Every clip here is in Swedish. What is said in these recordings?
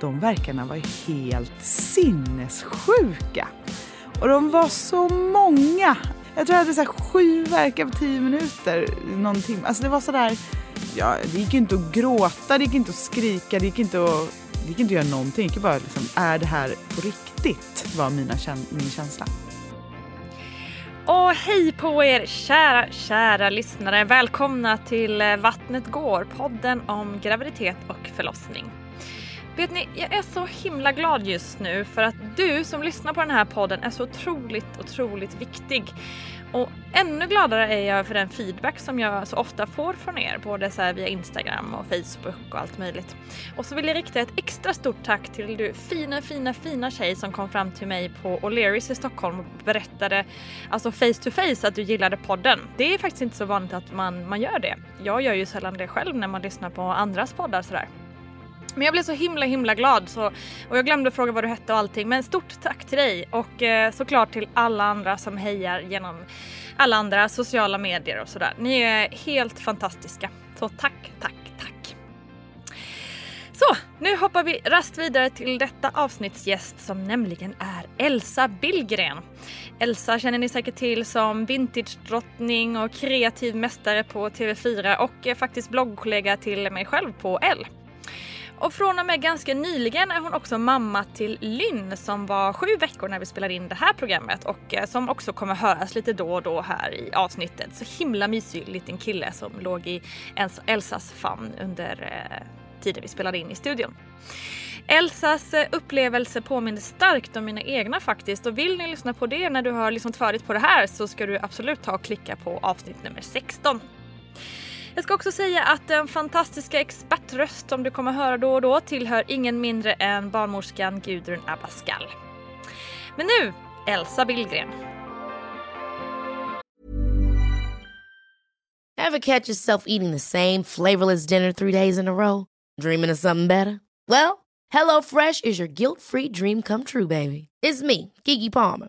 De verkarna var helt sinnessjuka. Och de var så många. Jag tror jag hade så sju verkar på tio minuter. Någon timme. Alltså det var sådär, ja, det gick inte att gråta, det gick inte att skrika, det gick inte att, det gick inte att göra någonting. Det gick bara liksom, är det här på riktigt? var mina, min känsla. Och hej på er kära, kära lyssnare. Välkomna till eh, Vattnet går, podden om graviditet och förlossning. Vet ni, jag är så himla glad just nu för att du som lyssnar på den här podden är så otroligt, otroligt viktig. Och ännu gladare är jag för den feedback som jag så ofta får från er, både så via Instagram och Facebook och allt möjligt. Och så vill jag rikta ett extra stort tack till du fina, fina, fina tjej som kom fram till mig på O'Learys i Stockholm och berättade, alltså face to face, att du gillade podden. Det är faktiskt inte så vanligt att man, man gör det. Jag gör ju sällan det själv när man lyssnar på andras poddar sådär. Men jag blev så himla himla glad så, och jag glömde fråga vad du hette och allting. Men stort tack till dig och eh, såklart till alla andra som hejar genom alla andra sociala medier och sådär. Ni är helt fantastiska. Så tack, tack, tack. Så, nu hoppar vi rast vidare till detta avsnittsgäst som nämligen är Elsa Billgren. Elsa känner ni säkert till som vintage-drottning och kreativ mästare på TV4 och är faktiskt bloggkollega till mig själv på L. Och från och med ganska nyligen är hon också mamma till Lynn som var sju veckor när vi spelade in det här programmet och eh, som också kommer höras lite då och då här i avsnittet. Så himla mysig liten kille som låg i Elsas famn under eh, tiden vi spelade in i studion. Elsas eh, upplevelse påminner starkt om mina egna faktiskt och vill ni lyssna på det när du har liksom lyssnat färdigt på det här så ska du absolut ta och klicka på avsnitt nummer 16. Jag ska också säga att den fantastiska expertröst som du kommer höra då och då tillhör ingen mindre än barnmorskan Gudrun Abascal. Men nu, Elsa Billgren. Have catch yourself eating the same flavorless dinner three days in a row? Dreaming of something better? Well, hello fresh is your guilt free dream come true baby. It's me, Gigi Palmer.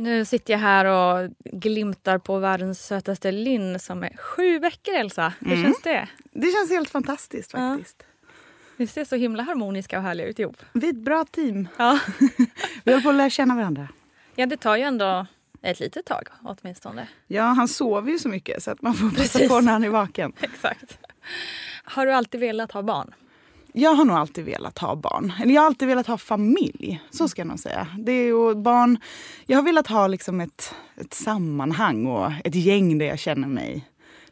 Nu sitter jag här och glimtar på världens sötaste Linn som är sju veckor, Elsa. Hur mm. känns det? Det känns helt fantastiskt faktiskt. Ja. Vi ser så himla harmoniska och härliga ut ihop. Vi är ett bra team. Ja. Vi håller på att lära känna varandra. Ja, det tar ju ändå ett litet tag åtminstone. Ja, han sover ju så mycket så att man får passa på när han är vaken. Exakt. Har du alltid velat ha barn? Jag har nog alltid velat ha barn. Eller jag har alltid velat ha familj. Så ska jag nog säga. Det är ju barn, jag har velat ha liksom ett, ett sammanhang och ett gäng där jag känner mig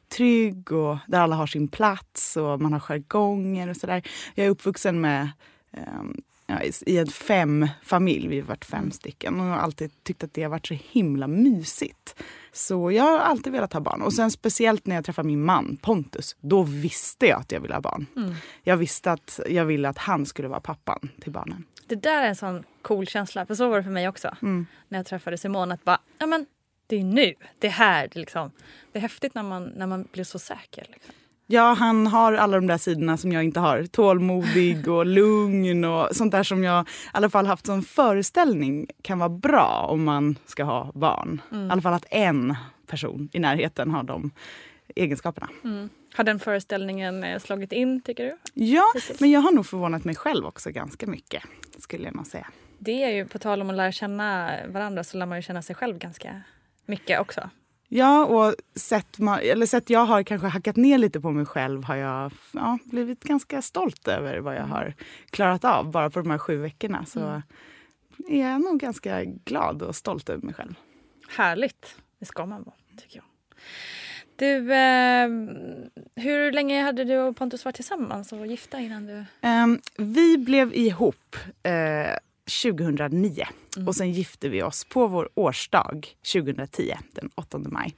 trygg och där alla har sin plats och man har jargonger och sådär. Jag är uppvuxen med um, ja, i en fem-familj. Vi har varit fem stycken och har alltid tyckt att det har varit så himla mysigt. Så jag har alltid velat ha barn. Och sen speciellt när jag träffade min man Pontus, då visste jag att jag ville ha barn. Mm. Jag visste att jag ville att han skulle vara pappan till barnen. Det där är en sån cool känsla, för så var det för mig också. Mm. När jag träffade Simone, att bara, ja men det är nu, det är här. Det, liksom. det är häftigt när man, när man blir så säker. Liksom. Ja, han har alla de där sidorna som jag inte har. Tålmodig och lugn och sånt där som jag i alla fall haft som föreställning kan vara bra om man ska ha barn. Mm. I alla fall att en person i närheten har de egenskaperna. Mm. Har den föreställningen eh, slagit in tycker du? Ja, men jag har nog förvånat mig själv också ganska mycket. Skulle jag nog säga. Det är ju på tal om att lära känna varandra så lär man ju känna sig själv ganska mycket också. Ja, och sätt, man, eller sätt jag har kanske hackat ner lite på mig själv har jag ja, blivit ganska stolt över vad jag har klarat av bara på de här sju veckorna. Så mm. är jag nog ganska glad och stolt över mig själv. Härligt. Det ska man vara, tycker jag. Du, eh, hur länge hade du och Pontus varit tillsammans och gifta innan du... Um, vi blev ihop eh, 2009. Mm. Och sen gifte vi oss på vår årsdag 2010, den 8 maj.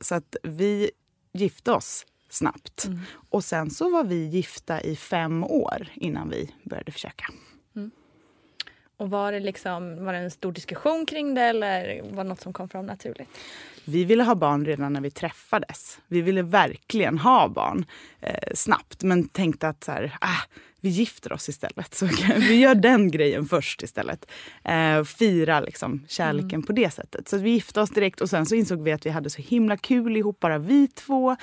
Så att vi gifte oss snabbt. Mm. Och sen så var vi gifta i fem år innan vi började försöka. Och var det, liksom, var det en stor diskussion kring det eller var det något som kom fram naturligt? Vi ville ha barn redan när vi träffades. Vi ville verkligen ha barn eh, snabbt men tänkte att så här, ah, vi gifter oss istället. Så vi gör den grejen först istället. Eh, fira liksom kärleken mm. på det sättet. Så vi gifte oss direkt och sen så insåg vi att vi hade så himla kul ihop, bara vi två.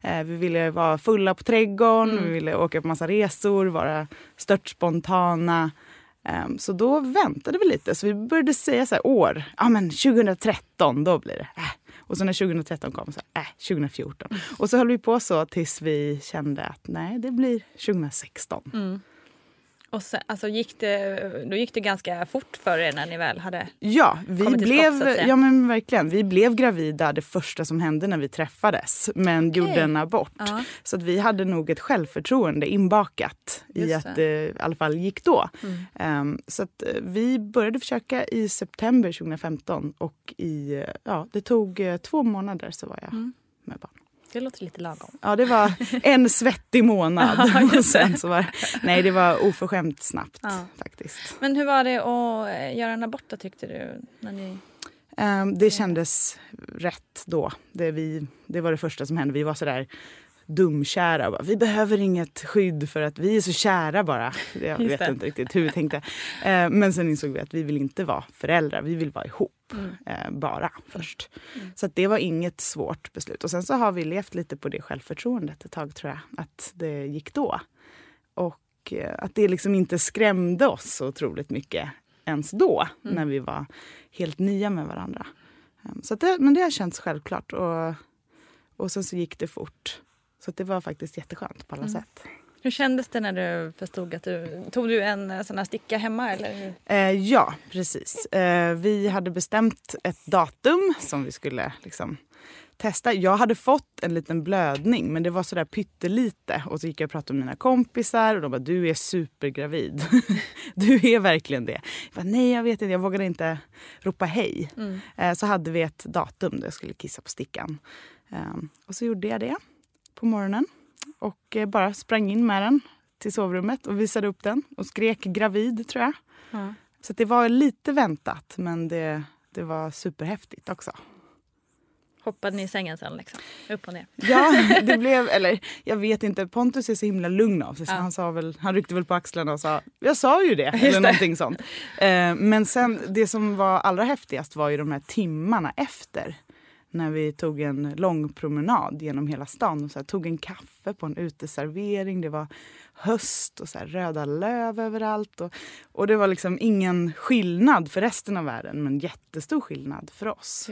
Eh, vi ville vara fulla på trädgården, mm. vi ville åka på massa resor, vara stört spontana. Um, så då väntade vi lite. Så vi började säga så här, år. Ja men 2013, då blir det. Äh. Och så när 2013 kom, så äh, 2014. Och så höll vi på så tills vi kände att nej, det blir 2016. Mm. Och sen, alltså gick det, då gick det ganska fort för er när ni väl hade Ja, vi blev, skott, ja men verkligen. Vi blev gravida det första som hände när vi träffades men okay. gjorde en abort. -huh. Så att vi hade nog ett självförtroende inbakat Just i att det i alla fall gick då. Mm. Um, så att eh, vi började försöka i september 2015 och i, ja, det tog uh, två månader så var jag mm. med barn. Det låter lite lagom. Ja, det var en svettig månad. och sen så var, nej, det var oförskämt snabbt ja. faktiskt. Men hur var det att eh, göra en abort då, tyckte du? När ni... Um, det kändes rätt då. Det, vi, det var det första som hände. Vi var sådär dumkära. Bara, vi behöver inget skydd för att vi är så kära bara. Jag vet inte riktigt hur vi tänkte. Eh, men sen insåg vi att vi vill inte vara föräldrar. Vi vill vara ihop mm. eh, bara först. Mm. Så det var inget svårt beslut. Och sen så har vi levt lite på det självförtroendet ett tag tror jag. Att det gick då. Och eh, att det liksom inte skrämde oss så otroligt mycket ens då. Mm. När vi var helt nya med varandra. Ehm, så det, men det har känts självklart. Och, och sen så gick det fort. Så det var faktiskt jätteskönt på alla mm. sätt. Hur kändes det när du förstod att du... Tog du en eh, sån här sticka hemma? Eller? Eh, ja, precis. Eh, vi hade bestämt ett datum som vi skulle liksom, testa. Jag hade fått en liten blödning, men det var sådär pyttelite. Och så gick jag och pratade med mina kompisar och de bara du är supergravid. du är verkligen det. Jag bara, Nej, jag vet inte. Jag vågade inte ropa hej. Mm. Eh, så hade vi ett datum där jag skulle kissa på stickan. Eh, och så gjorde jag det på morgonen och eh, bara sprang in med den till sovrummet och visade upp den och skrek gravid, tror jag. Ja. Så det var lite väntat, men det, det var superhäftigt också. Hoppade ni i sängen sen? Liksom? Upp och ner? Ja, det blev... Eller jag vet inte. Pontus är så himla lugn av sig. Ja. han, sa väl, han ryckte väl på axlarna och sa “jag sa ju det” Just eller det. någonting sånt. Eh, men sen, det som var allra häftigast var ju de här timmarna efter när vi tog en lång promenad genom hela stan och så här, tog en kaffe på en uteservering. Det var höst och så här, röda löv överallt. Och, och det var liksom ingen skillnad för resten av världen men jättestor skillnad för oss.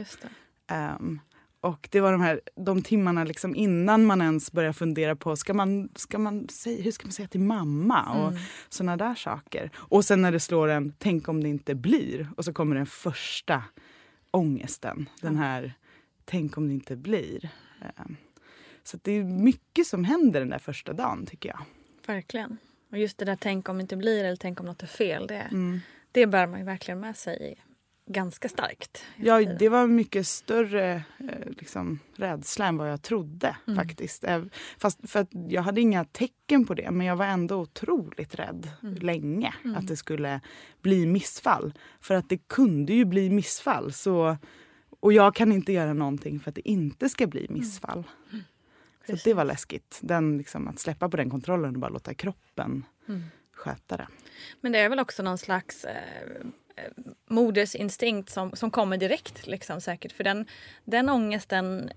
Um, och det var de här de timmarna liksom innan man ens börjar fundera på ska man, ska man säga, hur ska man säga till mamma och mm. såna där saker. Och sen när det slår en, tänk om det inte blir. Och så kommer den första ångesten. Den här, tänk om det inte blir. Ehm, så det är mycket som händer den där första dagen tycker jag. Verkligen. Och just det där tänk om det inte blir eller tänk om något är fel. Det, mm. det bär man ju verkligen med sig ganska starkt. Ja, det var mycket större eh, liksom, rädsla än vad jag trodde mm. faktiskt. Eh, fast för jag hade inga tecken på det men jag var ändå otroligt rädd mm. länge mm. att det skulle bli missfall. För att det kunde ju bli missfall. Så, och jag kan inte göra någonting för att det inte ska bli mm. missfall. Mm. Så det var läskigt. Den, liksom, att släppa på den kontrollen och bara låta kroppen mm. sköta det. Men det är väl också någon slags eh, modersinstinkt som, som kommer direkt liksom säkert. För den, den ångesten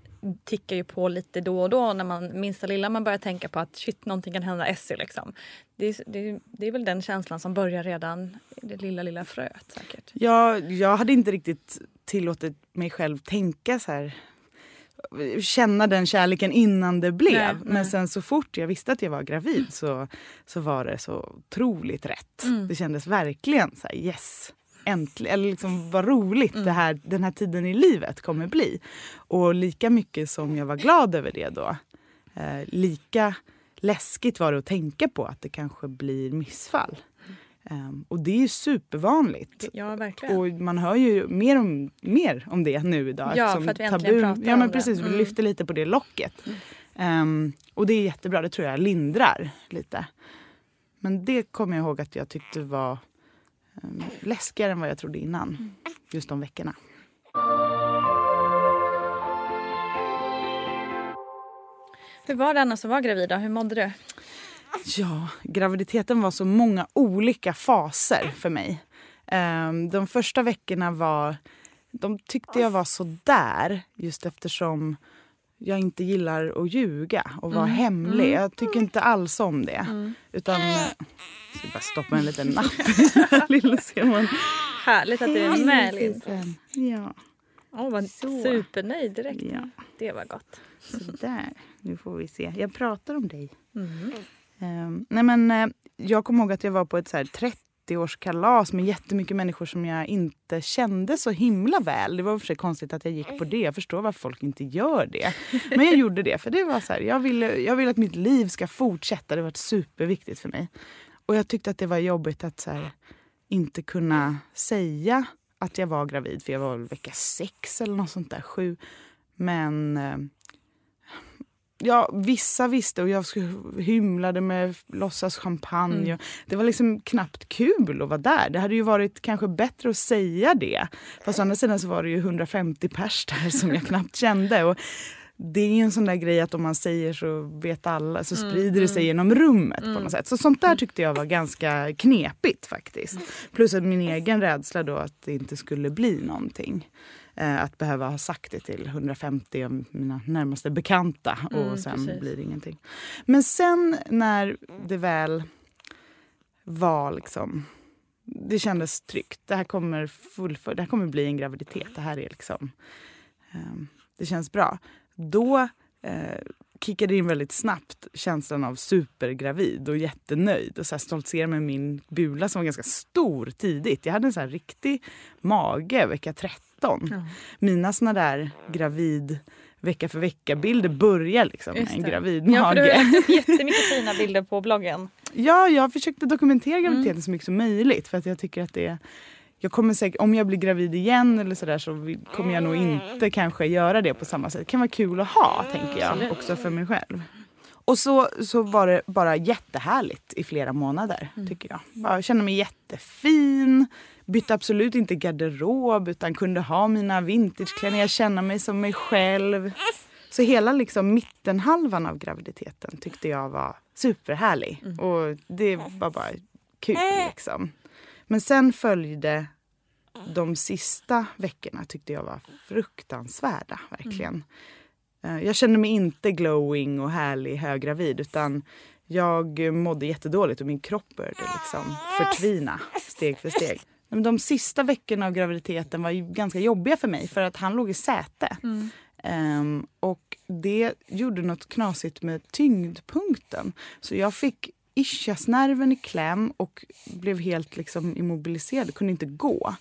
tickar ju på lite då och då när man minsta lilla man börjar tänka på att shit, någonting kan hända Essie liksom. Det, det, det är väl den känslan som börjar redan i det lilla, lilla fröet säkert. Ja, jag hade inte riktigt tillåtit mig själv tänka så här känna den kärleken innan det blev. Nej, Men nej. sen så fort jag visste att jag var gravid så, så var det så otroligt rätt. Mm. Det kändes verkligen så här, yes, äntligen, eller liksom vad roligt mm. det här, den här tiden i livet kommer bli. Och lika mycket som jag var glad över det då, eh, lika läskigt var det att tänka på att det kanske blir missfall. Um, och det är ju supervanvanligt. Ja, verkligen. Och man hör ju mer om, mer om det nu idag. Ja, för att vi äntligen pratar ja, men precis, det. Mm. Vi lyfter lite på det locket. Um, och det är jättebra, det tror jag lindrar lite. Men det kommer jag ihåg att jag tyckte var um, läskigare än vad jag trodde innan. Mm. Just de veckorna. Hur var det annars att vara gravid? Hur mådde du? Ja, graviditeten var så många olika faser för mig. Um, de första veckorna var... De tyckte jag var så där just eftersom jag inte gillar att ljuga och vara mm. hemlig. Mm. Jag tycker inte alls om det. Mm. Utan... Jag ska bara stoppa en liten napp Lilla Simon. Härligt att du är med, Linn. Ja. Oh, var så. supernöjd direkt. Ja. Det var gott. Så där. Nu får vi se. Jag pratar om dig. Mm. Um, nej men, eh, jag kommer ihåg att jag var på ett så här 30-årskalas med jättemycket människor som jag inte kände så himla väl. Det var för sig konstigt att jag gick på det. Jag förstår varför folk inte gör det. Men jag gjorde det för det var så här, jag ville, jag vill att mitt liv ska fortsätta. Det var superviktigt för mig. Och jag tyckte att det var jobbigt att så här, inte kunna säga att jag var gravid. För jag var väl vecka sex eller något sånt där, sju. Men eh, Ja, vissa visste och jag hymlade med låtsas champagne. Mm. Det var liksom knappt kul att vara där. Det hade ju varit kanske bättre att säga det. Fast å andra sidan så var det ju 150 pers där som jag knappt kände. Och det är en sån där grej att om man säger så vet alla, så mm, sprider mm, det sig mm. genom rummet mm. på något sätt. Så sånt där tyckte jag var ganska knepigt faktiskt. Plus att min egen rädsla då att det inte skulle bli någonting. Eh, att behöva ha sagt det till 150 av mina närmaste bekanta och mm, sen precis. blir det ingenting. Men sen när det väl var liksom... Det kändes tryggt. Det här kommer, fullför, det här kommer bli en graviditet. Det här är liksom... Eh, det känns bra. Då eh, kickade in väldigt snabbt känslan av supergravid och jättenöjd och så här stoltserade med min bula som var ganska stor tidigt. Jag hade en så riktig mage vecka 13 13. Ja. Mina såna där gravid vecka för vecka-bilder börjar liksom med en gravid mage. Ja, för du har lagt upp jättemycket fina bilder på bloggen. Ja, jag försökte dokumentera graviditeten mm. så mycket som möjligt för att jag tycker att det jag kommer säkert, om jag blir gravid igen eller sådär så kommer jag nog inte kanske göra det på samma sätt. Det kan vara kul att ha, tänker jag, också för mig själv. Och så, så var det bara jättehärligt i flera månader, mm. tycker jag. Jag kände mig jättefin bytte absolut inte garderob utan kunde ha mina vintageklänningar, känna mig som mig själv. Så hela liksom mittenhalvan av graviditeten tyckte jag var superhärlig. Mm. Och det var bara kul liksom. Men sen följde de sista veckorna tyckte jag var fruktansvärda, verkligen. Mm. Jag kände mig inte glowing och härlig höggravid utan jag mådde jättedåligt och min kropp började liksom förtvina steg för steg. De sista veckorna av graviditeten var ju ganska jobbiga för mig för att han låg i säte. Mm. Um, och det gjorde något knasigt med tyngdpunkten. Så jag fick ischiasnerven i kläm och blev helt liksom immobiliserad, kunde inte gå.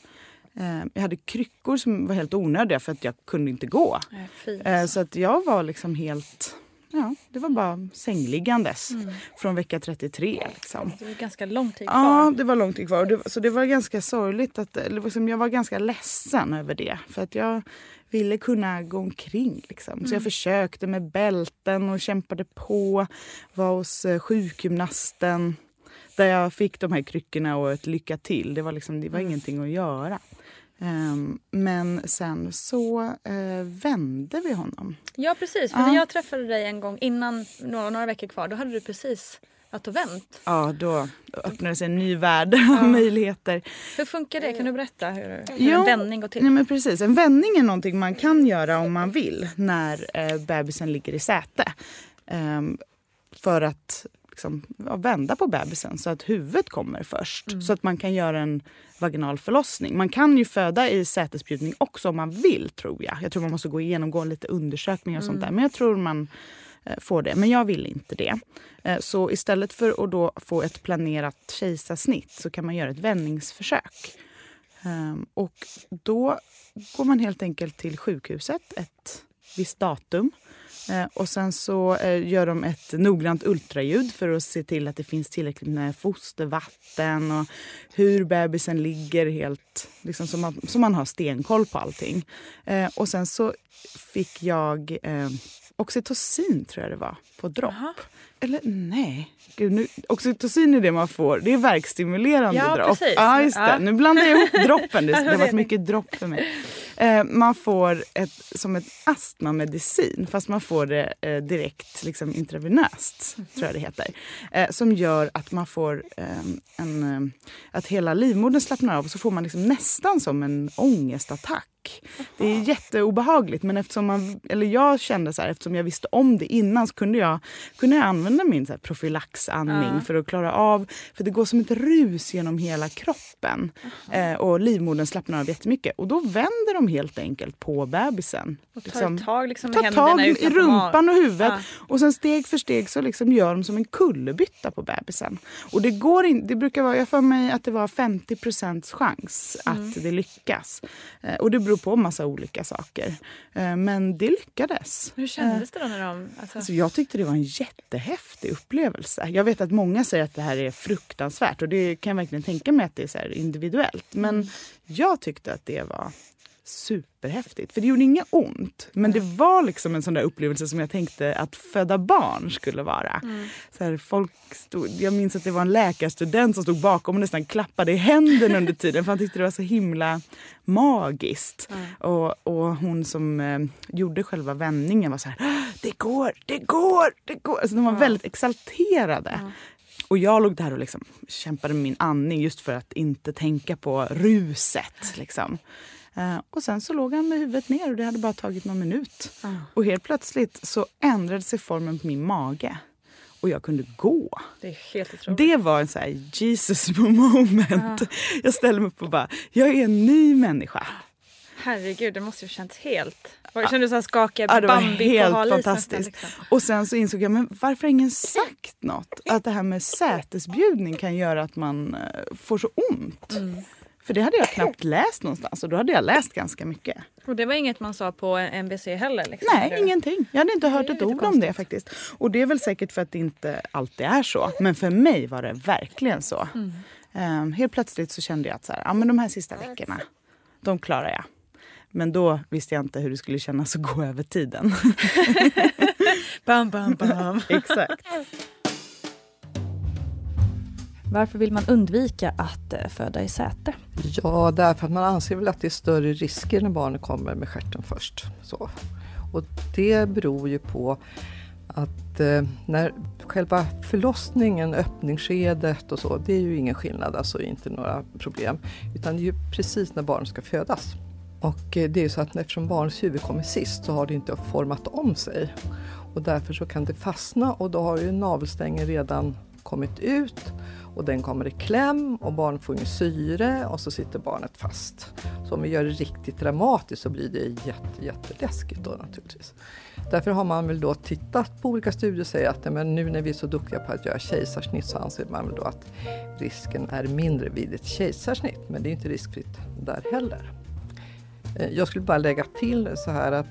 Ehm, jag hade kryckor som var helt onödiga för att jag kunde inte gå. Ehm, så att jag var liksom helt... Ja, det var bara sängliggandes mm. från vecka 33. Liksom. Det var ganska lång tid kvar. Ja, det var lång tid kvar. Det, så det var ganska sorgligt. Att, liksom, jag var ganska ledsen över det. För att jag ville kunna gå omkring. Liksom. Mm. Så jag mm. försökte med bälten och kämpade på. Var hos eh, sjukgymnasten där jag fick de här kryckorna och ett lycka till. Det var, liksom, det var mm. ingenting att göra. Um, men sen så uh, vände vi honom. Ja precis, för uh. när jag träffade dig en gång innan några, några veckor kvar då hade du precis att och vänt. Ja, då öppnade sig en ny värld ja. av möjligheter. Hur funkar det? Kan du berätta hur, hur ja, en vändning går till? Nej, men precis. En vändning är någonting man kan göra om man vill när eh, bebisen ligger i säte. Um, för att liksom, vända på bebisen så att huvudet kommer först. Mm. Så att man kan göra en vaginal förlossning. Man kan ju föda i sätesbjudning också om man vill tror jag. Jag tror man måste gå igenom lite undersökningar och mm. sånt där. Men jag tror man eh, får det. Men jag vill inte det. Eh, så istället för att då få ett planerat kejsarsnitt så kan man göra ett vändningsförsök. Um, och då går man helt enkelt till sjukhuset ett visst datum Eh, och sen så eh, gör de ett noggrant ultraljud för att se till att det finns tillräckligt med fostervatten och hur bebisen ligger helt, liksom så man, så man har stenkoll på allting. Eh, och sen så fick jag eh, oxytocin tror jag det var, på dropp. Eller nej. Gud, nu, oxytocin är det man får. Det är verkstimulerande ja, dropp. Precis. Ja, just. Ja. Nu blandar jag ihop droppen. Det, det har varit mycket dropp för mig. Eh, man får ett, som ett astmamedicin, fast man får det eh, direkt liksom intravenöst, mm. tror jag det heter. Eh, som gör att man får ehm, en, eh, att hela livmodern slappnar av och så får man liksom nästan som en ångestattack det är jätteobehagligt men eftersom man, eller jag kände så här, eftersom jag visste om det innan så kunde jag, kunde jag använda min så här profylaxandning ja. för att klara av, för det går som ett rus genom hela kroppen. Eh, och livmodern slappnar av jättemycket. Och då vänder de helt enkelt på bebisen. Och tar liksom, tag liksom tar tag i rumpan och huvudet. Ja. Och sen steg för steg så liksom gör de som en kullerbytta på bebisen. Och det går in, det brukar vara, jag för mig att det var 50% chans mm. att det lyckas. Eh, och det beror på massa olika saker. Eh, men det lyckades. Hur kändes det då? När de, alltså... Alltså jag tyckte det var en jättehäftig upplevelse. Jag vet att många säger att det här är fruktansvärt och det kan jag verkligen tänka mig att det är så individuellt. Men jag tyckte att det var superhäftigt. För det gjorde inget ont. Men det var liksom en sån där upplevelse som jag tänkte att föda barn skulle vara. Mm. Så här, folk stod, jag minns att det var en läkarstudent som stod bakom och nästan klappade i händerna under tiden för han tyckte det var så himla magiskt. Mm. Och, och hon som eh, gjorde själva vändningen var så här, det går, det går, det går. Alltså, de var mm. väldigt exalterade. Och jag låg där och liksom kämpade med min andning just för att inte tänka på ruset. Liksom. Uh, och sen så låg han med huvudet ner och det hade bara tagit någon minut. Mm. Och helt plötsligt så ändrade sig formen på min mage. Och jag kunde gå. Det är helt otroligt. Det var en sån här Jesus moment. Mm. Jag ställde mig upp och bara, jag är en ny människa. Herregud, det måste ju känts helt... Kände du så här skakiga ja, det var helt fantastiskt. Liksom. Och sen så insåg jag, men varför har ingen sagt något? Att det här med sätesbjudning kan göra att man eh, får så ont. Mm. För det hade jag knappt läst någonstans och då hade jag läst ganska mycket. Och det var inget man sa på NBC heller? Liksom, Nej, eller? ingenting. Jag hade inte hört ett ord konstigt. om det faktiskt. Och det är väl säkert för att det inte alltid är så. Men för mig var det verkligen så. Mm. Um, helt plötsligt så kände jag att så här, ja, men de här sista veckorna, de klarar jag. Men då visste jag inte hur det skulle kännas att gå över tiden. bam, bam, bam. Exakt. Varför vill man undvika att eh, föda i säte? Ja, därför att man anser väl att det är större risker när barnet kommer med stjärten först. Så. Och det beror ju på att eh, när själva förlossningen, öppningsskedet och så, det är ju ingen skillnad, alltså inte några problem. Utan det är ju precis när barnet ska födas. Och eh, det är ju så att eftersom barnets huvud kommer sist så har det inte format om sig. Och därför så kan det fastna och då har ju navelsträngen redan kommit ut och den kommer i kläm och barnet får ingen syre och så sitter barnet fast. Så om vi gör det riktigt dramatiskt så blir det jätte, jätteläskigt då naturligtvis. Därför har man väl då tittat på olika studier och säger att men nu när vi är så duktiga på att göra kejsarsnitt så anser man väl då att risken är mindre vid ett kejsarsnitt. Men det är inte riskfritt där heller. Eh, jag skulle bara lägga till så här att,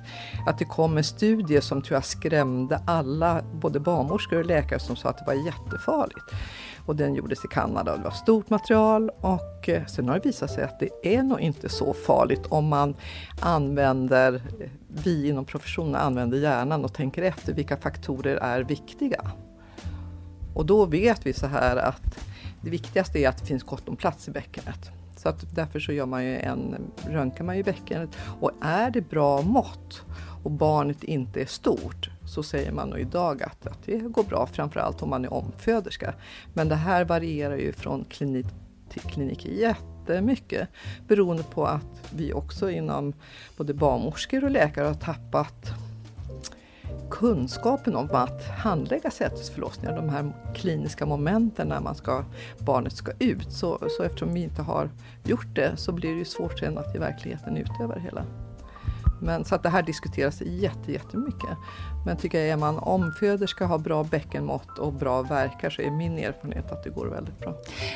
att det kom en studie som tror jag skrämde alla, både barnmorskor och läkare som sa att det var jättefarligt. Och den gjordes i Kanada och det var stort material och eh, sen har det visat sig att det är nog inte så farligt om man använder, eh, vi inom professionen använder hjärnan och tänker efter vilka faktorer är viktiga. Och då vet vi så här att det viktigaste är att det finns gott om plats i bäckenet. Så att därför så gör man ju en, röntgar man ju bäckenet och är det bra mått och barnet inte är stort så säger man nog idag att, att det går bra, framförallt om man är omföderska. Men det här varierar ju från klinik till klinik jättemycket beroende på att vi också inom både barnmorskor och läkare har tappat kunskapen om att handlägga sätesförlossningar, de här kliniska momenten när man ska, barnet ska ut. Så, så eftersom vi inte har gjort det så blir det ju svårt sen att i verkligheten utöva det hela. Men, så att det här diskuteras jätte, jättemycket. Men tycker jag är man omföderska, har bra bäckenmått och bra verkar så är min erfarenhet att det går väldigt bra.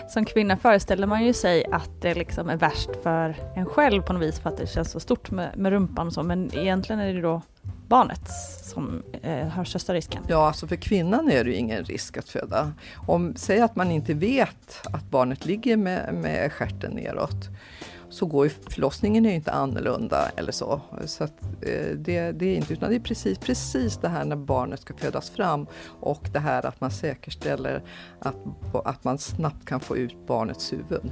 Som kvinna föreställer man ju sig att det liksom är värst för en själv på något vis för att det känns så stort med, med rumpan och så men egentligen är det då barnet som eh, har största risken? Ja, alltså för kvinnan är det ju ingen risk att föda. Om, säg att man inte vet att barnet ligger med, med skärten neråt så går ju förlossningen är ju inte annorlunda eller så. så att, eh, det, det, är inte, utan det är precis, precis det här när barnet ska födas fram och det här att man säkerställer att, att man snabbt kan få ut barnets huvud.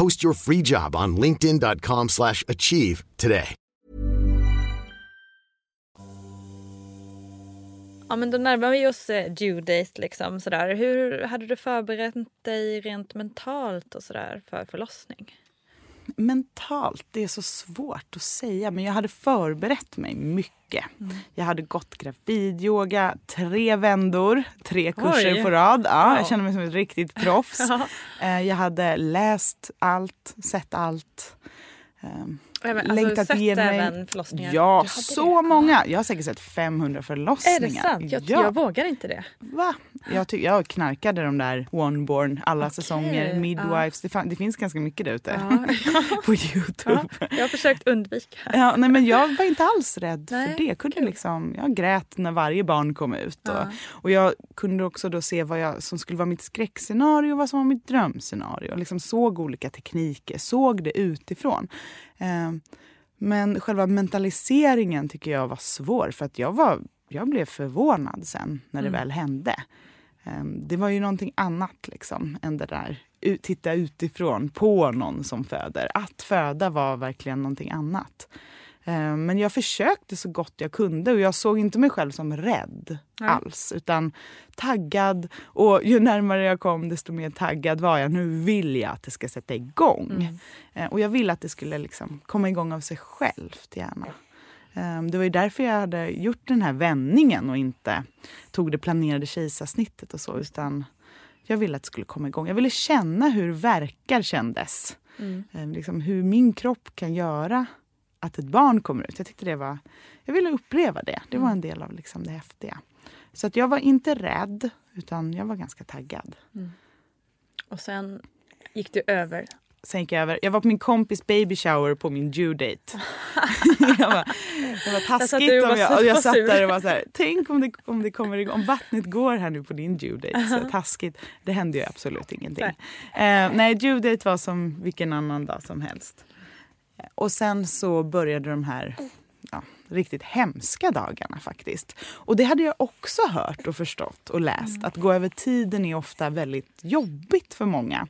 Post your free job on linkedin.com slash achieve today. Ja men då närmar vi oss eh, due date liksom sådär. Hur hade du förberett dig rent mentalt och sådär för förlossning? Mentalt, det är så svårt att säga. Men jag hade förberett mig mycket. Mm. Jag hade gått gravidyoga tre vändor, tre kurser Oj. på rad. Ja, wow. Jag kände mig som ett riktigt proffs. Eh, jag hade läst allt, sett allt. Um, Även, alltså, längtat sett igenom även förlossningar? Ja, så det. många. Jag har säkert sett 500 förlossningar. Är det sant? Jag, ja. jag vågar inte det. Va? Jag, ty- jag knarkade de där Oneborn alla okay. säsonger, Midwives. Ja. Det, fan, det, finns ganska mycket där ute ja. på Youtube. Ja, jag har försökt undvika. Ja, nej, men jag var inte alls rädd nej, för det. Jag, kunde liksom, jag grät när varje barn kom ut. Och, och jag kunde också då se vad jag, som skulle vara mitt skräckscenario och vad som var mitt drömscenario. Liksom såg olika tekniker, såg det utifrån. Ehm, men själva mentaliseringen tycker jag var svår för att jag, var, jag blev förvånad sen när det mm. väl hände. Ehm, det var ju någonting annat liksom än det där titta utifrån på någon som föder. Att föda var verkligen någonting annat. Eh, men jag försökte så gott jag kunde och jag såg inte mig själv som rädd Nej. alls. Utan taggad. Och ju närmare jag kom desto mer taggad var jag. Nu vill jag att det ska sätta igång. Mm. Eh, och jag ville att det skulle liksom komma igång av sig självt gärna. Eh, det var ju därför jag hade gjort den här vändningen och inte tog det planerade kejsarsnittet och så. Utan jag ville att det skulle komma igång. Jag ville känna hur verkar kändes. Mm. Liksom hur min kropp kan göra att ett barn kommer ut. Jag tyckte det var... Jag ville uppleva det. Det var mm. en del av liksom det häftiga. Så att jag var inte rädd, utan jag var ganska taggad. Mm. Och sen gick du över? Sen gick jag över. Jag var på min kompis baby shower på min due date. jag var, det var taskigt jag om jag, och jag satt där och var så här, tänk om det, om det kommer igång, om vattnet går här nu på din due date. Så taskigt. Det hände ju absolut ingenting. Nej. Uh, nej, due date var som vilken annan dag som helst. Och sen så började de här ja, riktigt hemska dagarna faktiskt. Och det hade jag också hört och förstått och läst. Mm. Att gå över tiden är ofta väldigt jobbigt för många.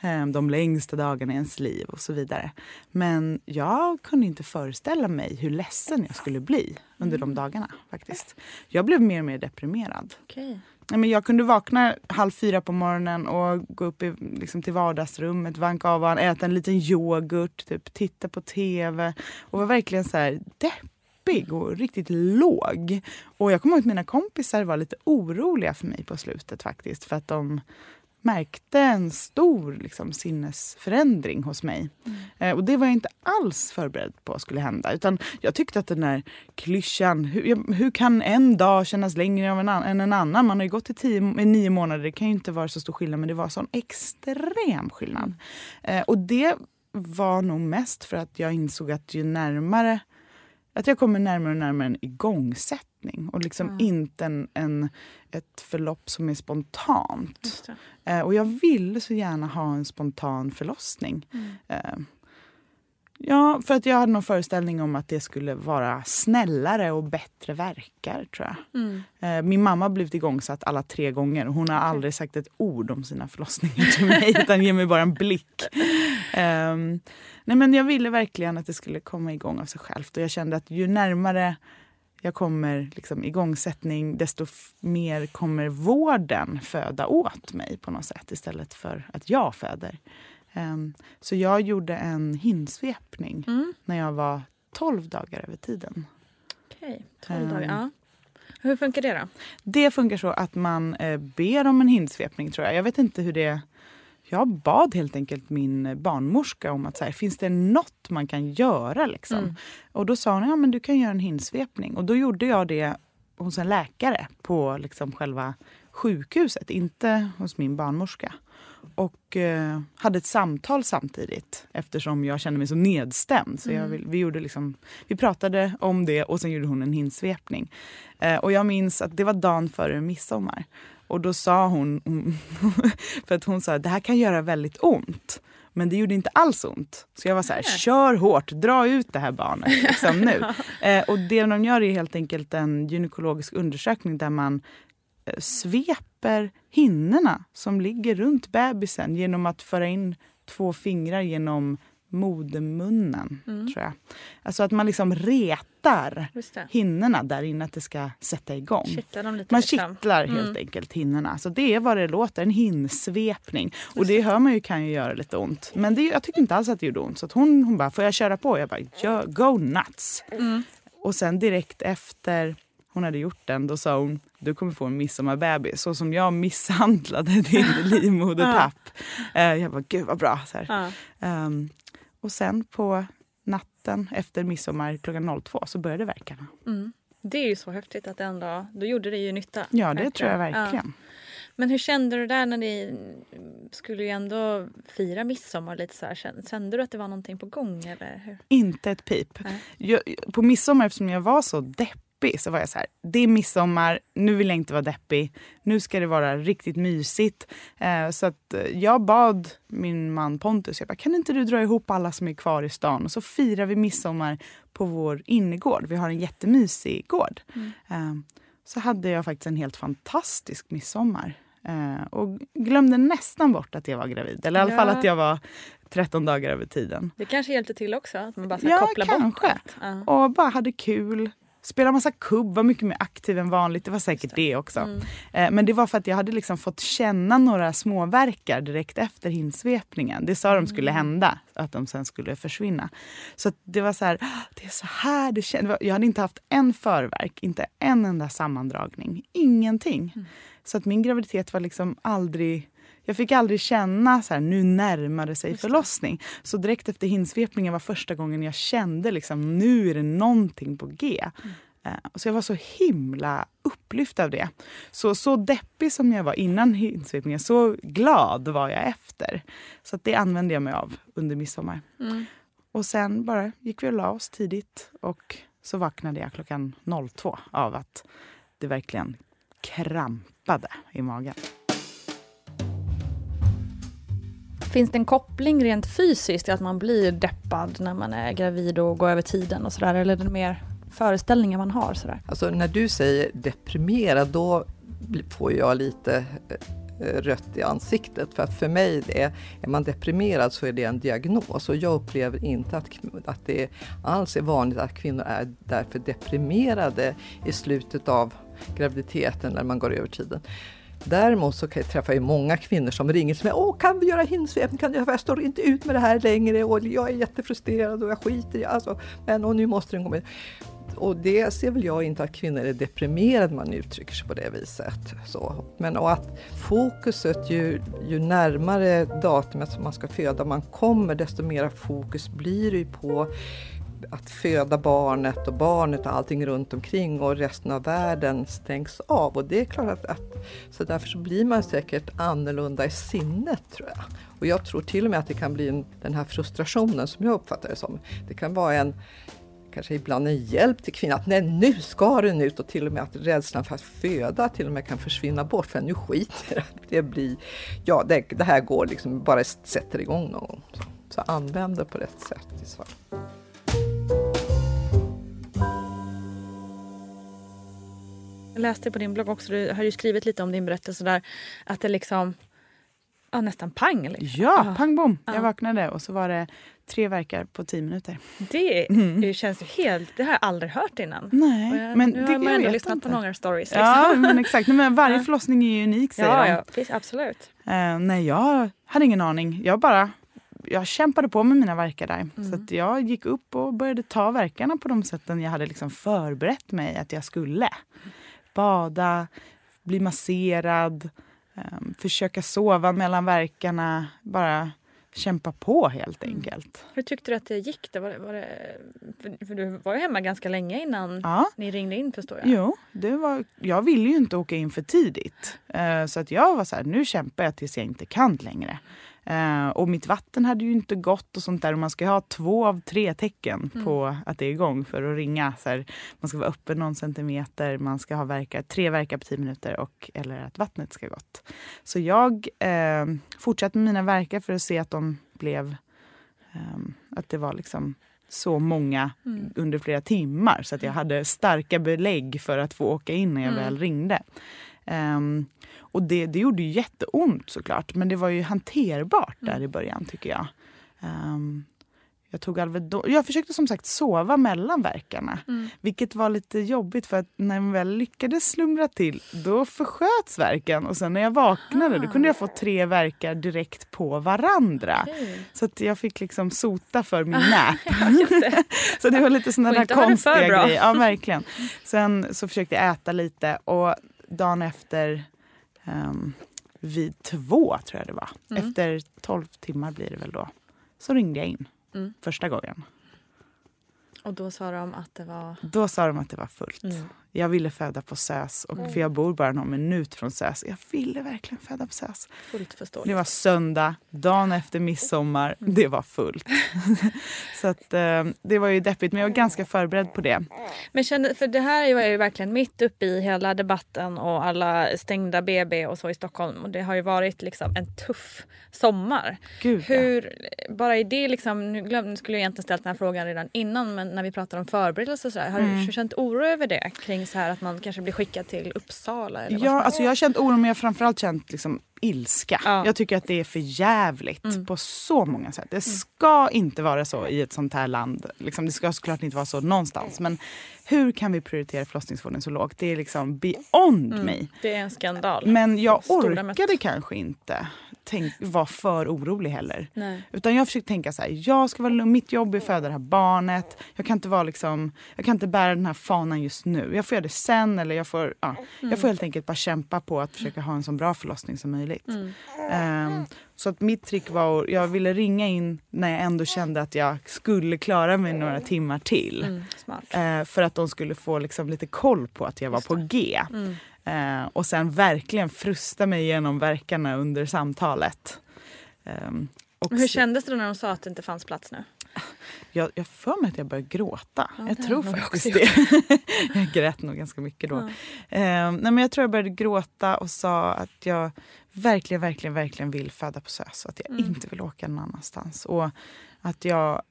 Ehm, de längsta dagarna i ens liv och så vidare. Men jag kunde inte föreställa mig hur ledsen jag skulle bli under de mm. dagarna faktiskt. Jag blev mer och mer deprimerad. Okay men jag kunde vakna halv fyra på morgonen och gå upp i, liksom, till vardagsrummet, vanka av och äta en liten yoghurt, typ, titta på tv och var verkligen så här deppig och riktigt låg. Och jag kommer ihåg att mina kompisar var lite oroliga för mig på slutet faktiskt för att de märkte en stor liksom, sinnesförändring hos mig. Mm. Eh, och det var jag inte alls förberedd på skulle hända. Utan jag tyckte att den där klyschan, hur, hur kan en dag kännas längre än en, än en annan? Man har ju gått i tio, nio månader, det kan ju inte vara så stor skillnad men det var sån extrem skillnad. Mm. Eh, och det var nog mest för att jag insåg att ju närmare att jag kommer närmare och närmare en igångsättning och liksom mm. inte en, en, ett förlopp som är spontant. Eh, och jag ville så gärna ha en spontan förlossning. Mm. Eh, ja, för att jag hade någon föreställning om att det skulle vara snällare och bättre verkar, tror jag. Mm. Eh, min mamma har blivit igångsatt alla tre gånger. Hon har aldrig sagt ett ord om sina förlossningar till mig, utan ger mig bara en blick. Um, nej men jag ville verkligen att det skulle komma igång av sig självt. Och jag kände att ju närmare jag kommer liksom igångsättning desto mer kommer vården föda åt mig på något sätt istället för att jag föder. Um, så jag gjorde en hinsvepning mm. när jag var 12 dagar över tiden. Okej, okay. 12 dagar. Um, ja. Hur funkar det då? Det funkar så att man eh, ber om en hinsvepning tror jag. Jag vet inte hur det jag bad helt enkelt min barnmorska om att så här, finns det något man kan göra. Liksom? Mm. Och då sa hon ja, men du kan göra en hinsvepning. Och då gjorde jag det hos en läkare på liksom själva sjukhuset, inte hos min barnmorska. Och eh, hade ett samtal samtidigt eftersom jag kände mig så nedstämd. Så jag, mm. vi, gjorde liksom, vi pratade om det och sen gjorde hon en hinsvepning. Eh, och jag minns att det var dagen före midsommar. Och då sa hon, för att hon sa att det här kan göra väldigt ont. Men det gjorde inte alls ont. Så jag var så här, kör hårt, dra ut det här barnet liksom, nu. eh, och det de gör är helt enkelt en gynekologisk undersökning där man sveper hinnorna som ligger runt bebisen genom att föra in två fingrar genom modermunnen, Mm. tror jag. Alltså att man liksom retar hinnorna där inne, att det ska sätta igång. Kittlar Man liksom. kittlar Mm. helt enkelt hinnorna. Så det är vad det låter, en hinnsvepning. Och det hör man ju kan ju göra lite ont. Men det, jag tyckte inte alls att det gjorde ont. Så att hon, hon bara, får jag köra på? Jag bara, "Ja, go nuts. Mm. Och sen direkt efter hon hade gjort den, då sa hon, du kommer få en midsommarbebis. Så som jag misshandlade din livmodertapp. Eh, jag bara, gud vad bra. Så här. Ja. Ehm, och sen på natten efter midsommar klockan 02 så började verkarna. Mm. Det är ju så häftigt att ändå, då gjorde det ju nytta. Ja, det tror jag verkligen. Ja. Men hur kände du där när ni skulle ju ändå fira midsommar lite så här. Kände, du att det var någonting på gång eller hur? Inte ett pip. Jag, på midsommar, eftersom jag var så deppig, så var jag så här, det är midsommar, nu vill jag inte vara deppig. Nu ska det vara riktigt mysigt. Eh, så att eh, jag bad min man Pontus, jag bara, kan inte du dra ihop alla som är kvar i stan och så firar vi midsommar på vår innergård. Vi har en jättemysig gård. Eh, så hade jag faktiskt en helt fantastisk midsommar. Eh, och glömde nästan bort att jag var gravid. Eller i alla fall Ja. att jag var 13 dagar över tiden. Det kanske hjälpte till också? Att man bara ska Ja, koppla bort kanske. allt. Ja. Och bara hade kul. Spelade massa kubb, var mycket mer aktiv än vanligt. Det var säkert det, också. Mm. Eh, men det var för att jag hade liksom fått känna några småverkar direkt efter hinsvepningen. Det sa de skulle Mm. hända, att de sen skulle försvinna. Så det var så här, "Ah, det är så här det kändes. Jag hade inte haft en förverk, inte en enda sammandragning. Ingenting. Mm. Så att min graviditet var liksom aldrig... Jag fick aldrig känna så här, nu närmar det sig förlossning. Så direkt efter hinsvepningen var första gången jag kände liksom, nu är det någonting på G. Eh, Så jag var så himla upplyft av det. Så, så deppig som jag var innan hinsvepningen, så glad var jag efter. Så det använde jag mig av under midsommar. Mm. Och sen bara gick vi och la oss tidigt och så vaknade jag klockan 02 av att det verkligen krampade i magen. Finns det en koppling rent fysiskt till att man blir deppad när man är gravid och går över tiden och sådär? Eller är det mer föreställningar man har? Sådär? Alltså när du säger deprimerad, då får jag lite eh, eh, rött i ansiktet. För att för mig, det är, är man deprimerad så är det en diagnos. Och jag upplever inte att, att det alls är vanligt att kvinnor är därför deprimerade i slutet av graviditeten när man går över tiden. Däremot så träffar jag många kvinnor som ringer till mig. Åh, kan vi göra hinsvepning? Kan jag, jag står inte ut med det här längre och jag är jättefrustrerad och jag skiter i alltså, men och nu måste den gå med. Och det ser väl jag inte att kvinnor är deprimerade man uttrycker sig på det viset. Så. Men och att fokuset, ju, ju närmare datumet som man ska föda man kommer, desto mera fokus blir det ju på att föda barnet och barnet och allting runt omkring och resten av världen stängs av. Och det är klart att, att så därför så blir man säkert annorlunda i sinnet tror jag. Och jag tror till och med att det kan bli en, den här frustrationen som jag uppfattar det som. Det kan vara en kanske ibland en hjälp till kvinnan att nej, nu ska den ut och till och med att rädslan för att föda till och med kan försvinna bort för nu skiter det det blir, ja det, det här går liksom, bara sätter igång någon gång. Så, så använd det på rätt sätt i så fall. Jag läste på din blogg också, du har ju skrivit lite om din berättelse där, att det liksom, ja nästan pang. Liksom. Ja, pang bom. Ja. Jag vaknade och så var det tre verkar på tio minuter. Det, det känns ju helt, det har jag aldrig hört innan. Nej, jag, men nu det har man ändå lyssnat inte. på några stories. Liksom. Ja, men exakt. Men varje förlossning är ju unik säger ja, de. ja visst, absolut. Eh, nej, jag hade ingen aning. Jag bara jag kämpade på med mina verkar där. Mm. Så jag gick upp och började ta verkarna på de sätten jag hade liksom förberett mig att jag skulle. Bada, bli masserad, ehm, försöka sova mellan verkarna. Bara kämpa på helt Mm. enkelt. Hur tyckte du att det gick? Då? Var det, var det, för, för du var ju hemma ganska länge innan Ja. ni ringde in förstår jag. Jo, det var, jag ville ju inte åka in för tidigt. Eh, så att jag var så här, nu kämpar jag tills jag inte kan längre. Eh, och mitt vatten hade ju inte gått och sånt där. Och man ska ha två av tre tecken Mm. på att det är igång för att ringa. Så här, man ska vara öppen någon centimeter, man ska ha verkar, tre verkar på tio minuter och, eller att vattnet ska gått. Så jag eh, fortsatte med mina verkar för att se att de blev, ehm, att det var liksom så många Mm. under flera timmar så att jag hade starka belägg för att få åka in när jag Mm. väl ringde. Ehm, och det, det gjorde ju jätteont såklart men det var ju hanterbart där Mm. i början tycker jag. Ehm, jag tog Alvedon. Jag försökte som sagt sova mellan verkarna. Mm. Vilket var lite jobbigt för att när jag väl lyckades slumra till då försköts verken och sen när jag vaknade då kunde jag få tre verkar direkt på varandra. Så att jag fick liksom sota för min nap. så det var lite Får där konstiga grejer. Ja, verkligen. Sen så försökte jag äta lite och dagen efter ehm, vid två tror jag det var. Mm. Efter tolv timmar blir det väl då. Så ringde jag in Mm. första gången. Och då sa de att det var... Då sa de att det var fullt. Mm. Jag ville föda på SÖS, och för jag bor bara någon minut från SÖS. Jag ville verkligen föda på förståeligt. Det var söndag, dagen efter midsommar. Det var fullt. så att, eh, det var ju deppigt, men jag var ganska förberedd på det. Men kände, för det här var ju verkligen mitt uppe i hela debatten och alla stängda BB och så i Stockholm. Och det har ju varit liksom en tuff sommar. Gud, ja. Hur, bara i det liksom, nu glöm, nu skulle jag egentligen ställt den här frågan redan innan men när vi pratar om förberedelser och. Har Mm. du känt oro över det? Kring så här att man kanske blir skickad till Uppsala? Eller Ja, alltså jag har känt oro, men jag har framförallt känt liksom ilska. Ja. Mm. Jag tycker att det är för jävligt på så många sätt. Det ska inte vara så i ett sånt här land. Liksom, det ska såklart inte vara så någonstans. Men hur kan vi prioritera förlossningsvården så lågt? Det är liksom beyond mig. Det är en skandal. Men jag orkade kanske inte tänk, vara för orolig heller. Nej. Utan jag försökte tänka så här, jag ska vara lugn, mitt jobb är att föda det här barnet. Jag kan inte vara liksom, jag kan inte bära den här fanan just nu. Jag får göra det sen eller jag får, ja, jag får helt enkelt bara kämpa på att försöka ha en så bra förlossning som möjligt. Ehm, så att mitt trick var att jag ville ringa in när jag ändå kände att jag skulle klara mig några timmar till. Mm. Eh, för att de skulle få liksom lite koll på att jag var på G. Mm. Eh, och sen verkligen frusta mig igenom verkarna under samtalet. Ehm, och Hur kändes det när de sa att det inte fanns plats nu? Jag, jag får mig att jag började gråta. Ja, jag tror jag faktiskt också det. jag grät nog ganska mycket då. Ehm, nej, men jag tror jag började gråta och sa att jag verkligen, verkligen, verkligen vill föda på SÖS. och Att jag Mm. inte vill åka någon annanstans. Och att jag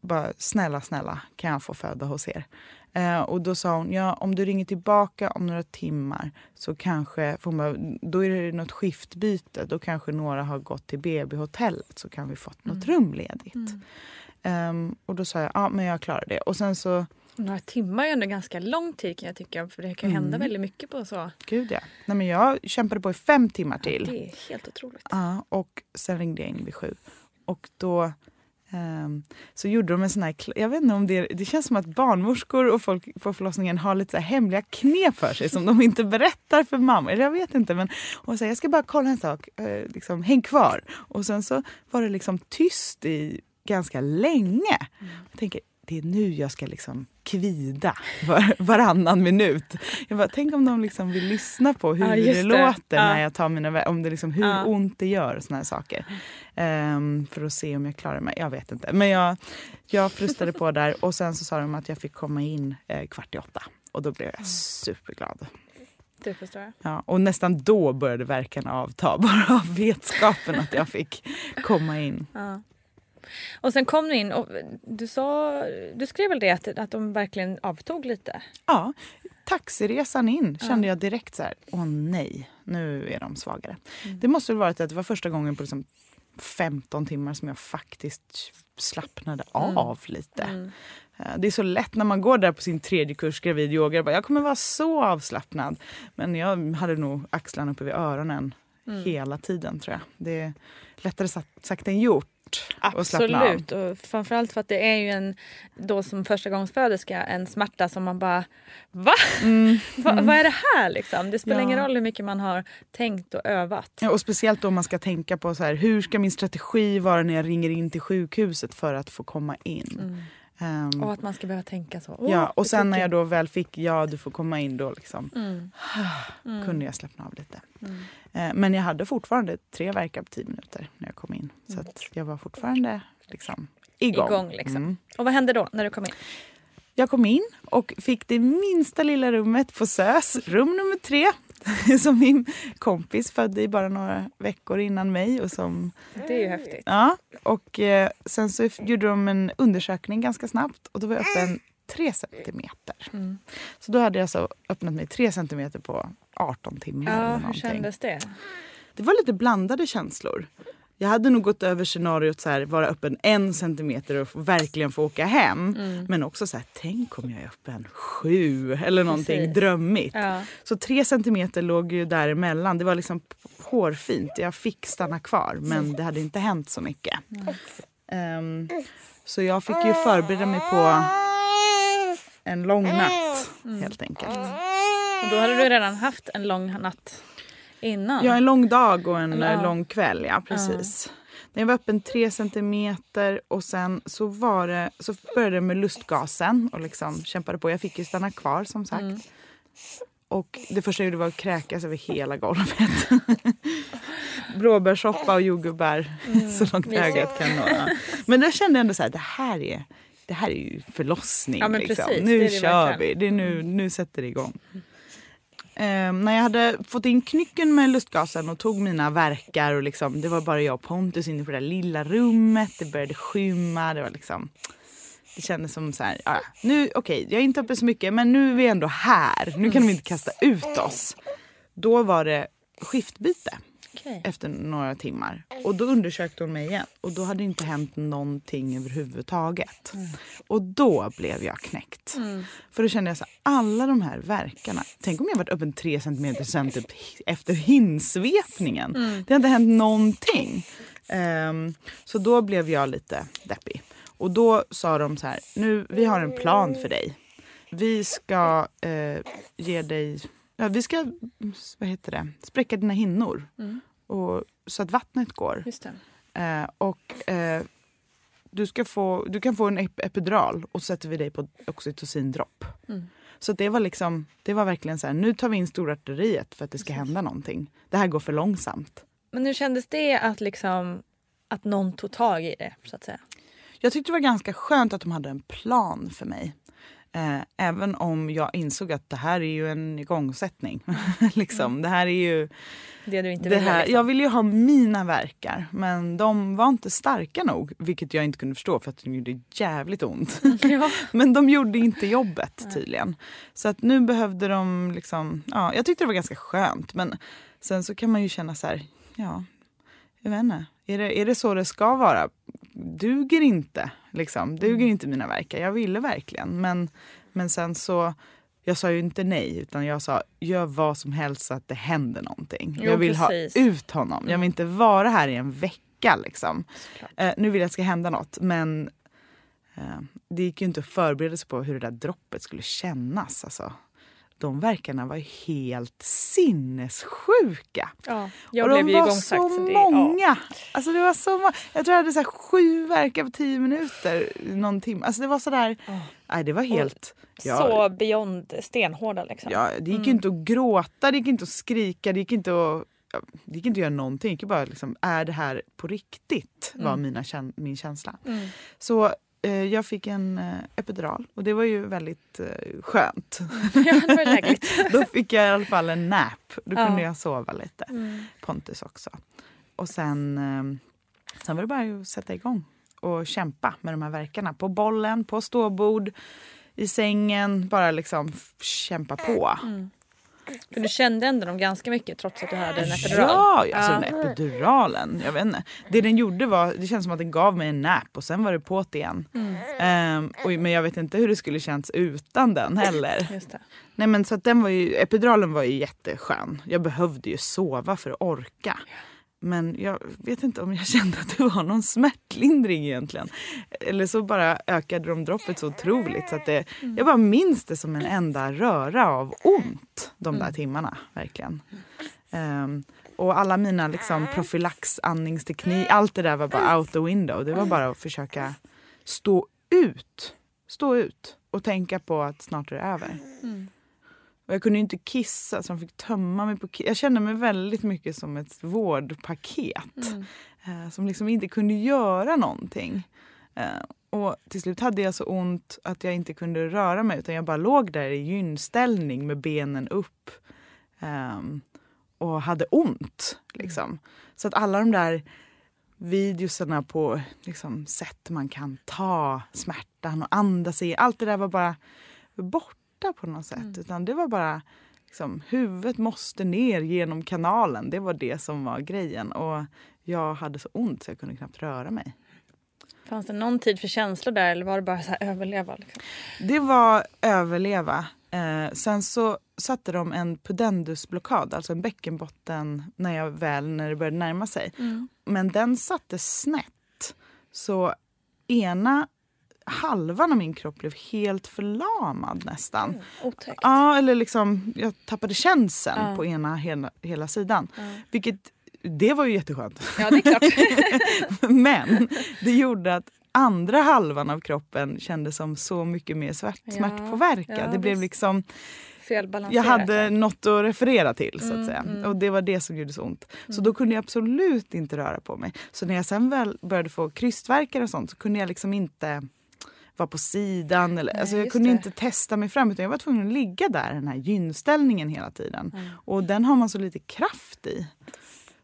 bara, snälla, snälla, kan jag få föda hos er? Eh, och då sa hon, ja om du ringer tillbaka om några timmar så kanske, för bara, då är det något skiftbyte. Då kanske några har gått till BB-hotellet så kan vi fått något rum ledigt. Ehm, och då sa jag, ja men jag klarar det. Och sen så, Några timmar är ändå ganska lång tid kan jag tycka. För det kan Mm. hända väldigt mycket på så. gud ja. Nej, men jag kämpade på i fem timmar till. Det är helt otroligt. Ja, och sen ringde jag in vid sju. Och då ehm, så gjorde de en sån här... Jag vet inte om det... Det känns som att barnmorskor och folk på förlossningen har lite så hemliga knep för sig som de inte berättar för mamma. Eller jag vet inte. Men hon säger jag ska bara kolla en sak. Eh, liksom, häng kvar. Och sen så var det liksom tyst i ganska länge. Jag tänker, det är nu jag ska liksom kvida var, varannan minut. Jag bara, tänk om de liksom vill lyssna på hur Ja, det, låter Ja. när jag tar mina om det liksom, hur Ja. ont det gör och såna här saker. Ehm, för att se om jag klarar mig. Jag vet inte. Men jag, jag frustade på där och sen så sa de att jag fick komma in eh, kvart i åtta. Och då blev jag superglad. Det förstår jag. Ja, och nästan då började verkan avta, bara av vetskapen att jag fick komma in. Ja. Och sen kom du in och du, sa, du skrev väl det att, att de verkligen avtog lite? Ja, taxiresan in kände jag direkt så här, åh nej, nu är de svagare. Det måste väl varit att det var första gången på liksom 15 timmar som jag faktiskt slappnade av lite. Eh, Det är så lätt när man går där på sin tredje kurs gravid yoga. Jag, bara, jag kommer vara så avslappnad. Men jag hade nog axlarna uppe vid öronen hela tiden tror jag. Det är lättare sagt, sagt än gjort att slappna av. Absolut. Och framförallt för att det är ju en, då som förstagångsföderska en smärta som man bara Va? Va Vad är det här liksom? Det spelar Mm. Ja. ingen roll hur mycket man har tänkt och övat. Ja, och speciellt om man ska tänka på så här, hur ska min strategi vara när jag ringer in till sjukhuset för att få komma in. Ehm, Och att man ska behöva tänka så. Åh, ja, och sen när jag då väl fick ja du får komma in då liksom, Mm. kunde jag slappna av lite. Eh, men jag hade fortfarande tre verkar på tio minuter när jag kom in. Så att jag var fortfarande liksom igång. igång liksom. Mm. Och vad hände då när du kom in? Jag kom in och fick det minsta lilla rummet på SÖS, rum nummer tre. Som min kompis födde i bara några veckor innan mig. Och som Det är ju häftigt. Ja, och eh, sen så gjorde de en undersökning ganska snabbt och då var jag öppen 3 centimeter. Mm. Så då hade jag så öppnat mig 3 centimeter på 18 timmar. eller Ja, hur någonting. kändes det? Det var lite blandade känslor. Jag hade nog gått över scenariot så här, vara öppen en centimeter och verkligen få åka hem. Mm. Men också så här, tänk om jag är öppen sju eller någonting Precis. drömmigt. Ja. Så tre centimeter låg ju däremellan. Det var liksom hårfint. Jag fick stanna kvar men det hade inte hänt så mycket. Ehm, så jag fick ju förbereda mig på en lång natt helt enkelt. Och då hade du redan haft en lång natt innan. Ja, en lång dag och en Eller, ja. lång kväll. Ja, precis. Den var öppen tre centimeter och sen så, var det, så började det med lustgasen och liksom kämpade på. Jag fick ju stanna kvar som sagt. Mm. Och det första jag gjorde var att kräkas över hela golvet. Blåbärssoppa och jordgubbar så långt ögat kan nå. Ja. Men då kände jag ändå så här, det här är, det här är ju förlossning. Ja, liksom. precis, Nu kör vi, det är nu, nu sätter det igång. Eh, när jag hade fått in knycken med lustgasen och tog mina verkar och liksom, det var bara jag och Pontus inne på det där lilla rummet. Det började skymma. Det var liksom... Det kändes som så här, ja, nu, okej, jag är inte uppe så mycket men nu är vi ändå här. Nu kan de inte kasta ut oss. Då var det skiftbyte Okej. efter några timmar. Och då undersökte hon mig igen. Och då hade det inte hänt någonting överhuvudtaget. Och då blev jag knäckt. För då kände jag så här, alla de här verkarna. Tänk om jag varit öppen tre centimeter sen typ efter hinsvepningen. Det har inte hänt någonting. Ehm, så då blev jag lite deppig. Och då sa de så här, nu, vi har en plan för dig. Vi ska eh, ge dig, ja, vi ska, vad heter det, spräcka dina hinnor. Och, så att vattnet går. Eh, och eh, du, ska få, du kan få en ep- epidural och så sätter vi dig på oxytocindropp. Så att det var liksom, det var verkligen så här, nu tar vi in storarteriet för att det ska hända någonting. Det här går för långsamt. Men hur kändes det att liksom att någon tog tag i det så att säga? Jag tyckte det var ganska skönt att de hade en plan för mig. Eh, även om jag insåg att det här är ju en igångsättning. liksom. Det här är ju... Det du inte Det ville här, liksom. Jag ville ju ha mina verkar men de var inte starka nog. Vilket jag inte kunde förstå för att de gjorde jävligt ont. Ja. men de gjorde inte jobbet tydligen. Så att nu behövde de liksom... Ja, jag tyckte det var ganska skönt. Men sen så kan man ju känna så här... Ja, jag vet inte. Är det, är det så det ska vara? Duger inte. Liksom. Duger Mm. inte mina verkar. Jag ville verkligen. Men, men sen så... Jag sa ju inte nej, utan jag sa gör vad som helst så att det händer någonting. Jo, jag vill precis. ha ut honom. Jag vill inte vara här i en vecka. Liksom. Eh, nu vill jag att det ska hända något. Men eh, det gick ju inte att förbereda sig på hur det där droppet skulle kännas. Alltså, de verkarna var helt sinnessjuka. Ja, jag och de ju var så så det, ja. många. Alltså det var så må- Jag tror jag hade så sju verkar på tio minuter. Någon timme. Alltså det var sådär... Nej, det var helt... Ja, Så beyond stenhårda liksom. ja, det gick ju inte att gråta, det gick inte att skrika, det gick inte att... ja, Det gick inte att göra någonting. Det gick bara liksom, är det här på riktigt? Var mina, kän- min känsla. Mm. Så jag fick en eh, epidural och det var ju väldigt eh, skönt. ja, det var lägligt. Då fick jag i alla fall en nap. Då Ja. kunde jag sova lite. Mm. Pontus också. Och sen, eh, sen var det bara att sätta igång och kämpa med de här verkarna. På bollen, på ståbord, i sängen. Bara liksom kämpa på. För du kände ändå dem ganska mycket trots att du hade en epidural. Ja, alltså Ja. den där epiduralen. Jag vet inte. Det den gjorde var, det känns som att den gav mig en nap och sen var det på det igen. Ehm, och, men jag vet inte hur det skulle känts utan den heller. Nej men så att den var ju, epiduralen var ju jätteskön. Jag behövde ju sova för att orka. Men jag vet inte om jag kände att det var någon smärtlindring egentligen. Eller så bara ökade de droppet så otroligt. Så att det, Jag bara minns det som en enda röra av ont de där timmarna. Verkligen. Ehm, och alla mina liksom, profylaxandningsteknik, allt det där var bara out the window. Det var bara att försöka stå ut. Stå ut och tänka på att snart är det över. Och jag kunde inte kissa så de fick tömma mig på Jag kände mig väldigt mycket som ett vårdpaket. Eh, som liksom inte kunde göra någonting. Eh, och till slut hade jag så ont att jag inte kunde röra mig utan jag bara låg där i gynställning med benen upp. ehm, och hade ont. Liksom. Så att alla de där videosarna på liksom, sätt man kan ta smärtan och andas i. Allt det där var bara borta på något sätt. Utan det var bara liksom, huvudet måste ner genom kanalen. Det var det som var grejen. Och jag hade så ont så jag kunde knappt röra mig. Fanns det någon tid för känslor där eller var det bara så överleva? Liksom? Det var överleva. Eh, sen så satte de en pudendusblockad, alltså en bäckenbotten, när jag väl när det började närma sig. Mm. Men den satte snett. Så ena halvan av min kropp blev helt förlamad nästan. Mm, otäckt. Ja, eller liksom jag tappade känseln Ja. på ena hela, hela sidan. Vilket, det var ju jätteskönt. Ja, det är klart. Men det gjorde att andra halvan av kroppen kändes som så mycket mer smärt, Ja, smärtpåverkad. ja, det blev liksom, jag hade något att referera till så att Mm, säga. mm. Och det var det som gjorde så ont. Så då kunde jag absolut inte röra på mig. Så när jag sen väl började få krystvärkar och sånt så kunde jag liksom inte vara på sidan. Eller, Nej, alltså jag kunde det. inte testa mig fram utan jag var tvungen att ligga där i den här gynställningen hela tiden. Mm. Och den har man så lite kraft i.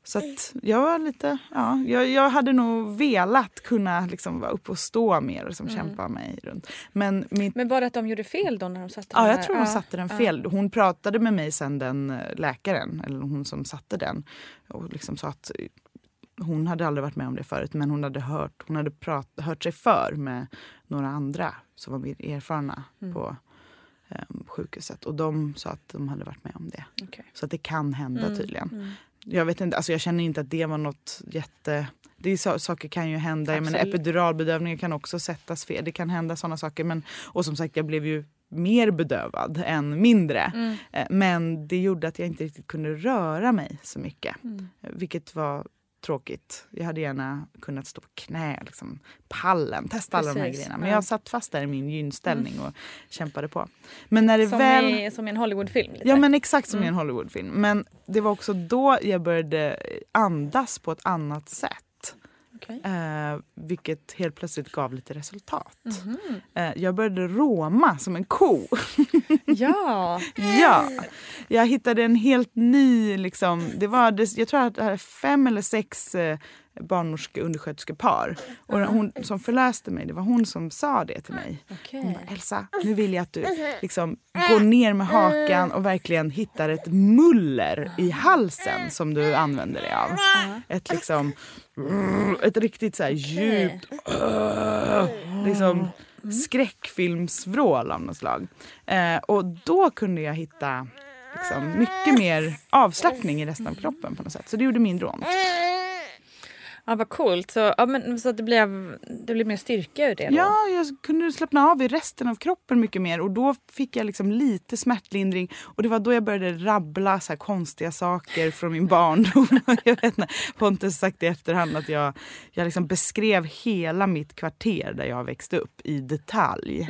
Så att jag var lite, ja, jag, jag hade nog velat kunna liksom vara uppe och stå mer och liksom Mm. kämpa mig runt. Men mitt Men var det att de gjorde fel då när de satte Ja, den jag här? tror de Ja, satte den ja. fel. Hon pratade med mig sen, den eh, läkaren, eller hon som satte den. Och liksom sa att hon hade aldrig varit med om det förut men hon hade hört, hon hade prat, hört sig för med några andra som var mer erfarna Mm. på eh, sjukhuset. Och de sa att de hade varit med om det. Okej. Så att det kan hända Mm, tydligen. mm. Jag vet inte, alltså jag känner inte att det var något jätte... Det är saker kan ju hända. Jag menar, Absolut. epiduralbedövningar kan också sättas fel. Det kan hända sådana saker. Men, och som sagt, jag blev ju mer bedövad än mindre. Mm. Eh, Men det gjorde att jag inte riktigt kunde röra mig så mycket. Mm. Vilket var tråkigt. Jag hade gärna kunnat stå på knä, liksom, pallen, testa alla de här Precis, grejerna. Men ja. jag satt fast där i min gynställning och kämpade på. Men när det Som, väl... i, som i en Hollywoodfilm? Lite. Ja men exakt som i en Mm. Hollywoodfilm. Men det var också då jag började andas på ett annat sätt. Okej. Eh, vilket helt plötsligt gav lite resultat. Mhm. Eh, jag började råma som en ko. Ja. ja, jag hittade en helt ny... Liksom, det var, jag tror att det här är fem eller sex eh, barnmorske undersköterskepar. Och hon som förlöste mig, det var hon som sa det till mig. Okej. Hon bara, Elsa, nu vill jag att du liksom går ner med hakan och verkligen hittar ett muller i halsen som du använder dig av. Ett liksom, ett riktigt så djupt, liksom skräckfilmsvrål av något slag. Eh, och då kunde jag hitta liksom, mycket mer avslappning i resten av kroppen på något sätt. Så det gjorde mindre ont. Ja, vad coolt. Så, ja, men, så att det blev, det blev mer styrka ur det då? Ja, jag kunde slappna av i resten av kroppen mycket mer och då fick jag liksom lite smärtlindring och det var då jag började rabbla så konstiga saker från min barndom. jag vet inte, Pontus sagt i efterhand att jag, jag liksom beskrev hela mitt kvarter där jag växte upp i detalj.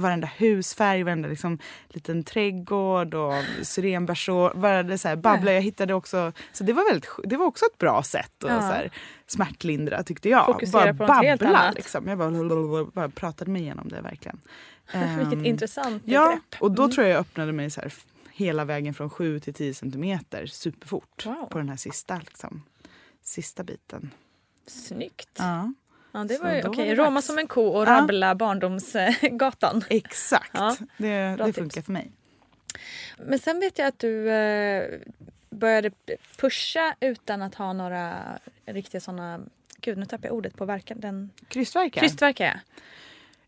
Varenda husfärg, varenda liksom, liten trädgård och syrenbärsår. Började så här babbla. Jag hittade också, så det var, väldigt, det var också ett bra sätt att Ja. så här, smärtlindra tyckte jag. Fokusera bara på något helt annat. Liksom. Jag bara, bara pratade mig igenom det verkligen. Vilket Ehm, intressant Ja, begrepp. och då Mm. tror jag jag öppnade mig så här, hela vägen från 7 till 10 centimeter superfort Wow. på den här sista, liksom, sista biten. Snyggt. Ja, Ja, det var ju okej. det Roma som en ko och Ja. rabbla barndomsgatan. exakt. Ja, det bra det tips. funkar för mig. Men sen vet jag att du eh, började pusha utan att ha några riktiga såna... Gud, nu tappar jag ordet på verkan. Den... Krystvärkar? Krystvärkar, ja.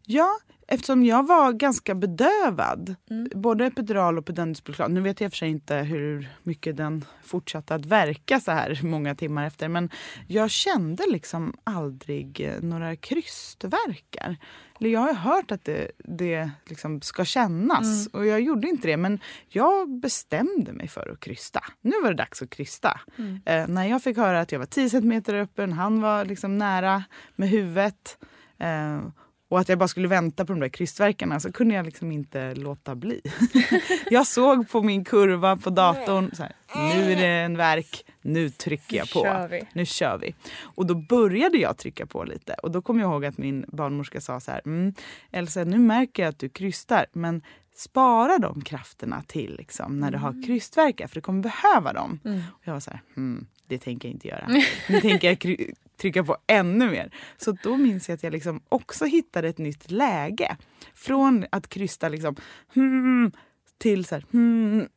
Ja, eftersom jag var ganska bedövad. Mm. Både epidural och pudendusblockad. Nu vet jag för sig inte hur mycket den fortsatte att verka så här många timmar efter. Men jag kände liksom aldrig eh, några krystvärkar. Eller Jag har hört att det, det liksom ska kännas och jag gjorde inte det. Men jag bestämde mig för att krysta. Nu var det dags att krysta. Eh, när jag fick höra att jag var 10 centimeter öppen, han var liksom nära med huvudet. Eh, och att jag bara skulle vänta på de där krystvärkarna så kunde jag liksom inte låta bli. jag såg på min kurva på datorn, så här, nu är det en verk, nu trycker jag Nu på. kör vi. Nu kör vi. Och då började jag trycka på lite. Och då kom jag ihåg att min barnmorska sa så här, mm, Elsa nu märker jag att du krystar men spara de krafterna till liksom, när du har krystvärkar för du kommer behöva dem. Och jag var så här, hmm, det tänker jag inte göra. Nu tänker jag trycka på ännu mer. Så då minns jag att jag liksom också hittade ett nytt läge. Från att krysta liksom, hmm, till så här, hmm,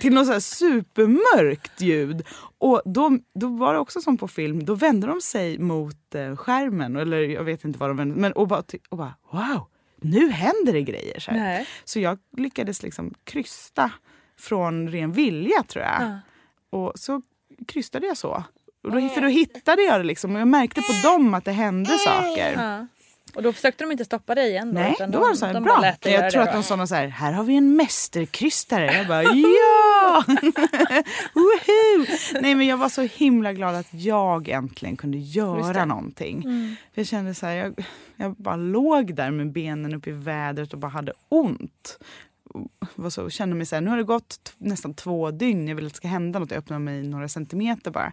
till något så här supermörkt ljud. Och då, då var det också som på film, då vände de sig mot eh, skärmen, eller jag vet inte vad de vände men och bara, och bara wow, nu händer det grejer. Så, här. så jag lyckades liksom krysta från ren vilja tror jag. Ja. Och så krystade jag så. Och då, för då hittade jag det liksom och jag märkte på dem att det hände saker. Ja. Och då försökte de inte stoppa dig igen? Nej, utan då de, var det så här, de bra. göra Jag tror att då. de sa något så här, här har vi en mästerkrystare. Jag bara, ja! Woho! Nej men jag var så himla glad att jag äntligen kunde göra någonting. Mm. För jag kände så här, jag, jag bara låg där med benen upp i vädret och bara hade ont. Var så, kände mig så här, nu har det gått nästan två dygn, jag vill att det ska hända något. Jag öppnade mig några centimeter bara.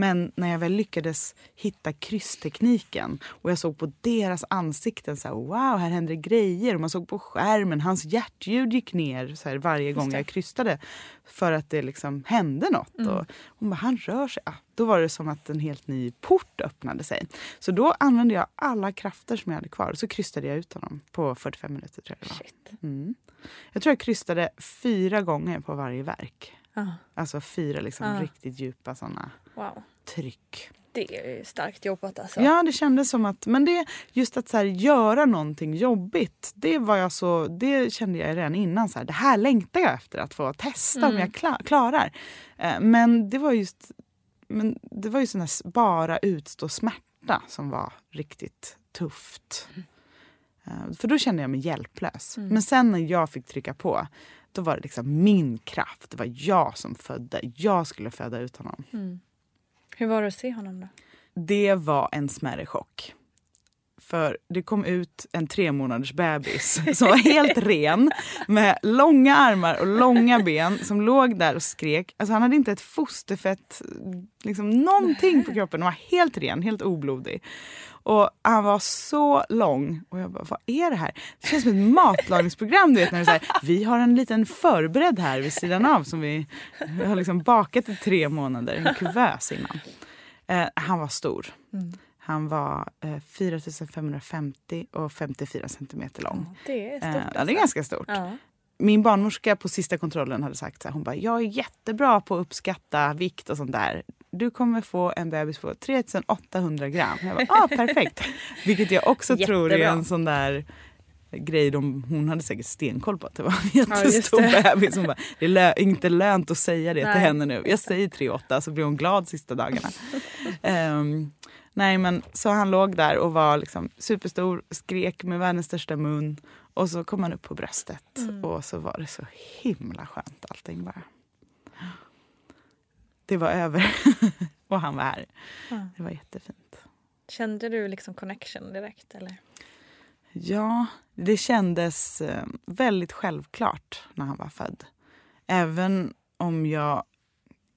Men när jag väl lyckades hitta krystekniken och jag såg på deras ansikten så här, wow, här händer grejer. Och man såg på skärmen, hans hjärtljud gick ner så här, varje gång jag krystade. För att det liksom hände något. Mm. Och hon bara, han rör sig. Ja, då var det som att en helt ny port öppnade sig. Så då använde jag alla krafter som jag hade kvar. Så krystade jag ut honom på 45 minuter tror jag det var. Shit. Mm. Jag tror jag krystade fyra gånger på varje verk. Ja. Alltså fyra liksom Ja. riktigt djupa såna Wow. tryck. Det är ju starkt jobbat alltså. Ja, det kändes som att... Men det, just att så här, göra någonting jobbigt, det, var jag så, det kände jag redan innan. Så här, det här längtar jag efter att få testa om Mm. jag kla, klarar. Eh, men det var just men det var ju sån här bara utstå smärta som var riktigt tufft. Eh, för då kände jag mig hjälplös. Mm. Men sen när jag fick trycka på, då var det liksom min kraft. Det var jag som födde. Jag skulle föda ut honom. Mm. Hur var det att se honom då? Det var en smärre chock. För det kom ut en tre månaders bebis som var helt ren med långa armar och långa ben som låg där och skrek. Alltså han hade inte ett fosterfett, liksom någonting på kroppen. Han var helt ren, helt oblodig. Och han var så lång. Och jag bara, vad är det här? Det känns som ett matlagningsprogram. Du vet, när det är här, vi har en liten förberedd här vid sidan av som vi, vi har liksom bakat i tre månader. En kuvös innan. Eh, han var stor. Mm. Han var eh, 4550 och 54 centimeter lång. Det är stort. Eh, ja, det alltså. är ganska stort. Ja. Min barnmorska på sista kontrollen hade sagt så här, hon bara, jag är jättebra på att uppskatta vikt och sånt där. Du kommer få en bebis på 3800 gram. Jag bara, ah, perfekt. Vilket jag också tror är en sån där grej de, hon hade säkert stenkoll på att det var en Ja, jättestor det. bebis. Hon bara, det är lö- inte lönt att säga det Nej. till henne nu. Jag säger 3,8 så blir hon glad sista dagarna. Ehm, nej men så han låg där och var liksom superstor, skrek med världens största mun. Och så kom han upp på bröstet Mm. och så var det så himla skönt allting bara. Det var över och han var här. Ja. Det var jättefint. Kände du liksom connection direkt eller? Ja, det kändes eh, väldigt självklart när han var född. Även om jag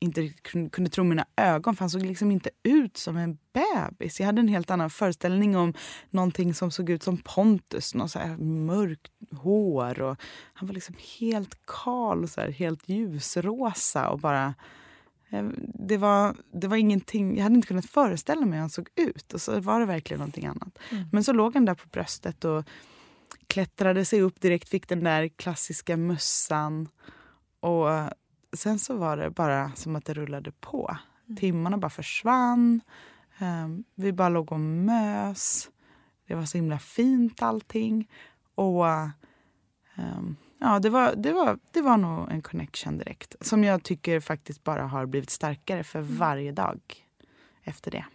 inte kunde tro mina ögon för han såg liksom inte ut som en bebis. Jag hade en helt annan föreställning om någonting som såg ut som Pontus. Något så här mörkt hår och han var liksom helt kal och så här, helt ljusrosa och bara eh, det var, det var ingenting, jag hade inte kunnat föreställa mig hur han såg ut. Och så var det verkligen någonting annat. Men så låg han där på bröstet och klättrade sig upp direkt, fick den där klassiska mössan. Och sen så var det bara som att det rullade på. Timmarna bara försvann. Ehm, vi bara låg och mös. Det var så himla fint allting. Och ehm, ja, det var, det, var, det var nog en connection direkt. Som jag tycker faktiskt bara har blivit starkare för varje dag efter det.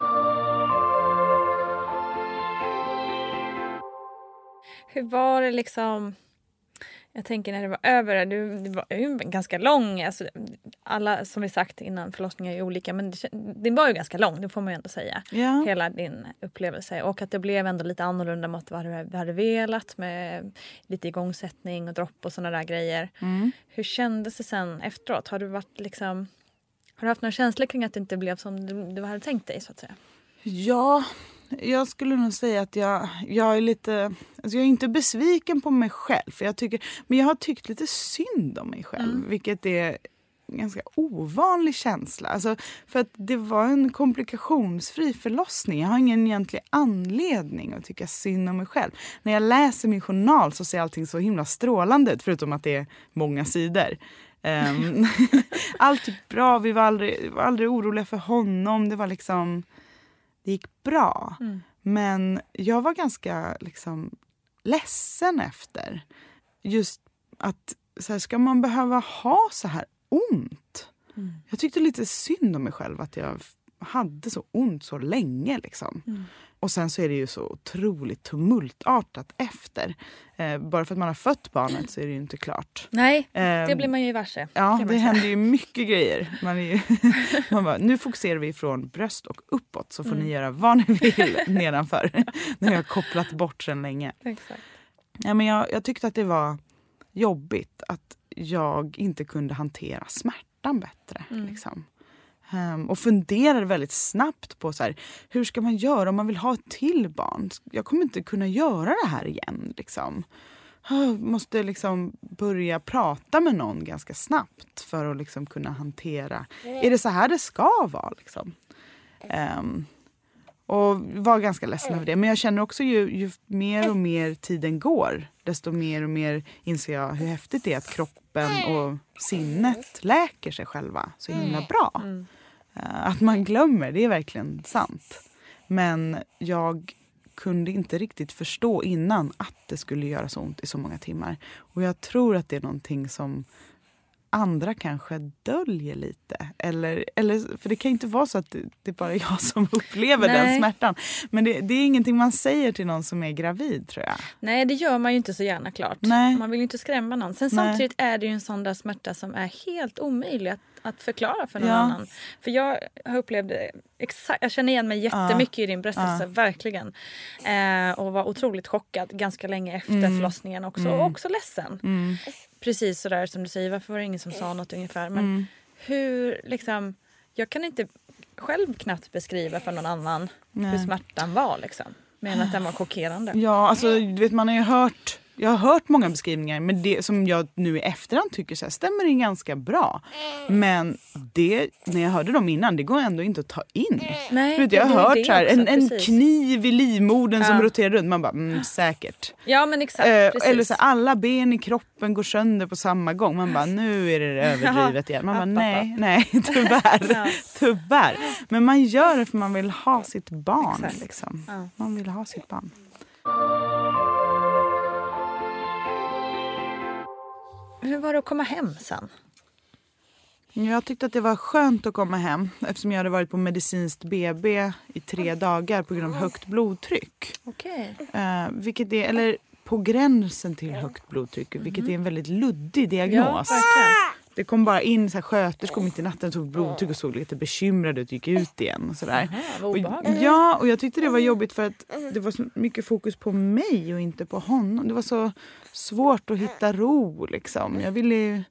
Hur var det liksom? Jag tänker när det var över, det var ju ganska lång, alltså, alla som vi sagt innan förlossningar är olika men det, var ju ganska lång, det får man ju ändå säga. Ja. Hela din upplevelse och att det blev ändå lite annorlunda mot vad du hade velat med lite igångsättning och dropp och sådana där grejer. Mm. Hur kändes det sen efteråt? Har du varit liksom har du haft några känslor kring att det inte blev som du, du hade tänkt dig så att säga? Ja, jag skulle nog säga att jag, jag är lite... Alltså jag är inte besviken på mig själv, för jag tycker, men jag har tyckt lite synd om mig själv. Vilket är en ganska ovanlig känsla. Alltså, för att det var en komplikationsfri förlossning. Jag har ingen egentlig anledning att tycka synd om mig själv. När jag läser min journal så ser allting så himla strålande ut, förutom att det är många sidor. Um, allt gick bra, vi var aldrig, var aldrig oroliga för honom. Det var liksom, det gick bra. Mm. Men jag var ganska liksom, ledsen efter. Just att så här, ska man behöva ha så här ont? Mm. Jag tyckte lite synd om mig själv att jag hade så ont så länge. Liksom. Mm. Och sen så är det ju så otroligt tumultartat efter. Eh, bara för att man har fött barnet så är det ju inte klart. Nej, det Ehm, blir man ju varse. Ja, det händer ju mycket grejer. Man, är ju, man bara, nu fokuserar vi från bröst och uppåt så får Mm. ni göra vad ni vill nedanför. Har jag kopplat bort sen länge. Exakt. Ja, men jag, jag tyckte att det var jobbigt att jag inte kunde hantera smärtan bättre. Mm. Liksom. Ehm, och funderade väldigt snabbt på så här, hur ska man göra om man vill ha ett till barn. Jag kommer inte kunna göra det här igen. Liksom. Jag måste liksom börja prata med någon ganska snabbt för att liksom kunna hantera. Är det så här det ska vara? Liksom? Ehm, och var ganska ledsen över det. Men jag känner också ju, ju mer och mer tiden går desto mer och mer inser jag hur häftigt det är att kroppen och sinnet läker sig själva så himla bra. Eh, Att man glömmer, det är verkligen sant. Men jag kunde inte riktigt förstå innan att det skulle göra så ont i så många timmar. Och jag tror att det är någonting som andra kanske döljer lite. Eller, eller, för det kan inte vara så att det, det är bara jag som upplever den Nej. smärtan. Men det, det är ingenting man säger till någon som är gravid tror jag. Nej, det gör man ju inte så gärna klart. Nej. Man vill ju inte skrämma någon. Sen Nej. samtidigt är det ju en sån där smärta som är helt omöjlig att, att förklara för någon Ja. annan. För jag har upplevt exakt, jag känner igen mig jättemycket i din berättelse, Ja. verkligen. Eh, och var otroligt chockad ganska länge efter Mm. förlossningen också. Mm. Och också ledsen. Mm. Precis sådär som du säger, varför var det ingen som sa något ungefär? Men Mm. hur liksom, jag kan inte själv knappt beskriva för någon annan hur Nej. smärtan var liksom. Men att den var chockerande. Ja, alltså du vet man har ju hört jag har hört många beskrivningar men det som jag nu i efterhand tycker så här, stämmer in ganska bra. Men det, när jag hörde dem innan, det går ändå inte att ta in. Nej, vet, jag har hört så här, också, en, en kniv i livmodern som Ja. roterar runt. Man bara, mm, säkert. Ja men exakt. Eh, eller så här, alla ben i kroppen går sönder på samma gång. Man bara, nu är det överdrivet igen. Man bara, nej, nej, tyvärr. Ja. tyvärr. Men man gör det för man vill ha sitt barn. Liksom. Ja. Man vill ha sitt barn. Hur var det att komma hem sen? Jag tyckte att det var skönt att komma hem eftersom jag hade varit på medicinskt BB i tre dagar på grund av högt blodtryck. Okej. Eh, vilket är, eller på gränsen till högt blodtryck, vilket är en väldigt luddig diagnos. verkligen. Det kom bara in så här, sköterskor mitt i natten och tog blodtryck och såg lite bekymrade ut och gick ut igen. Och. Aha, vad Och, ja, och jag tyckte det var jobbigt för att det var så mycket fokus på mig och inte på honom. Det var så svårt att hitta ro. Liksom. Jag ville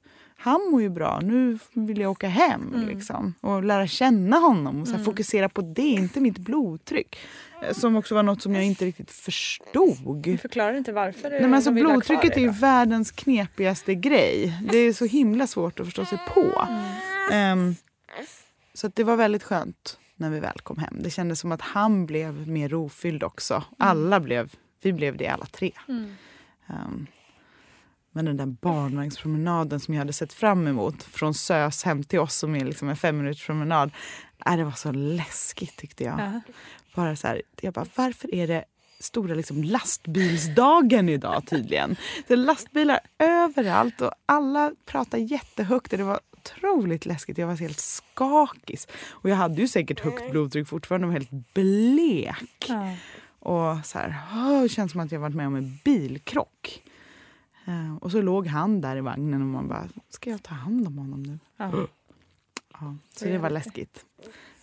han mår ju bra, nu vill jag åka hem Mm. liksom, och lära känna honom och så här, fokusera på det, inte mitt blodtryck. Eh, Som också var något som jag inte riktigt förstod. Du förklarar inte varför Nej, men alltså, blodtrycket är ju världens knepigaste grej. Det är så himla svårt att förstå sig på. Ehm, så att det var väldigt skönt när vi väl kom hem. Det kändes som att han blev mer rofylld också. Alla blev, vi blev det alla tre. Ehm, men den där barnvagnspromenaden som jag hade sett fram emot från SÖS hem till oss som är liksom en fem minuters promenad. Äh, det var så läskigt tyckte jag. Ja. Bara så här, jag bara, varför är det stora liksom lastbilsdagen idag tydligen? Det är lastbilar överallt och alla pratar jättehögt. Det var otroligt läskigt. Jag var helt skakig. Och jag hade ju säkert högt blodtryck fortfarande och var helt blek. Ja. Och så här, åh, det känns som att jag varit med om en bilkrock. Eh, och så låg han där i vagnen och man bara, ska jag ta hand om honom nu? Ja. Ja, så det var läskigt.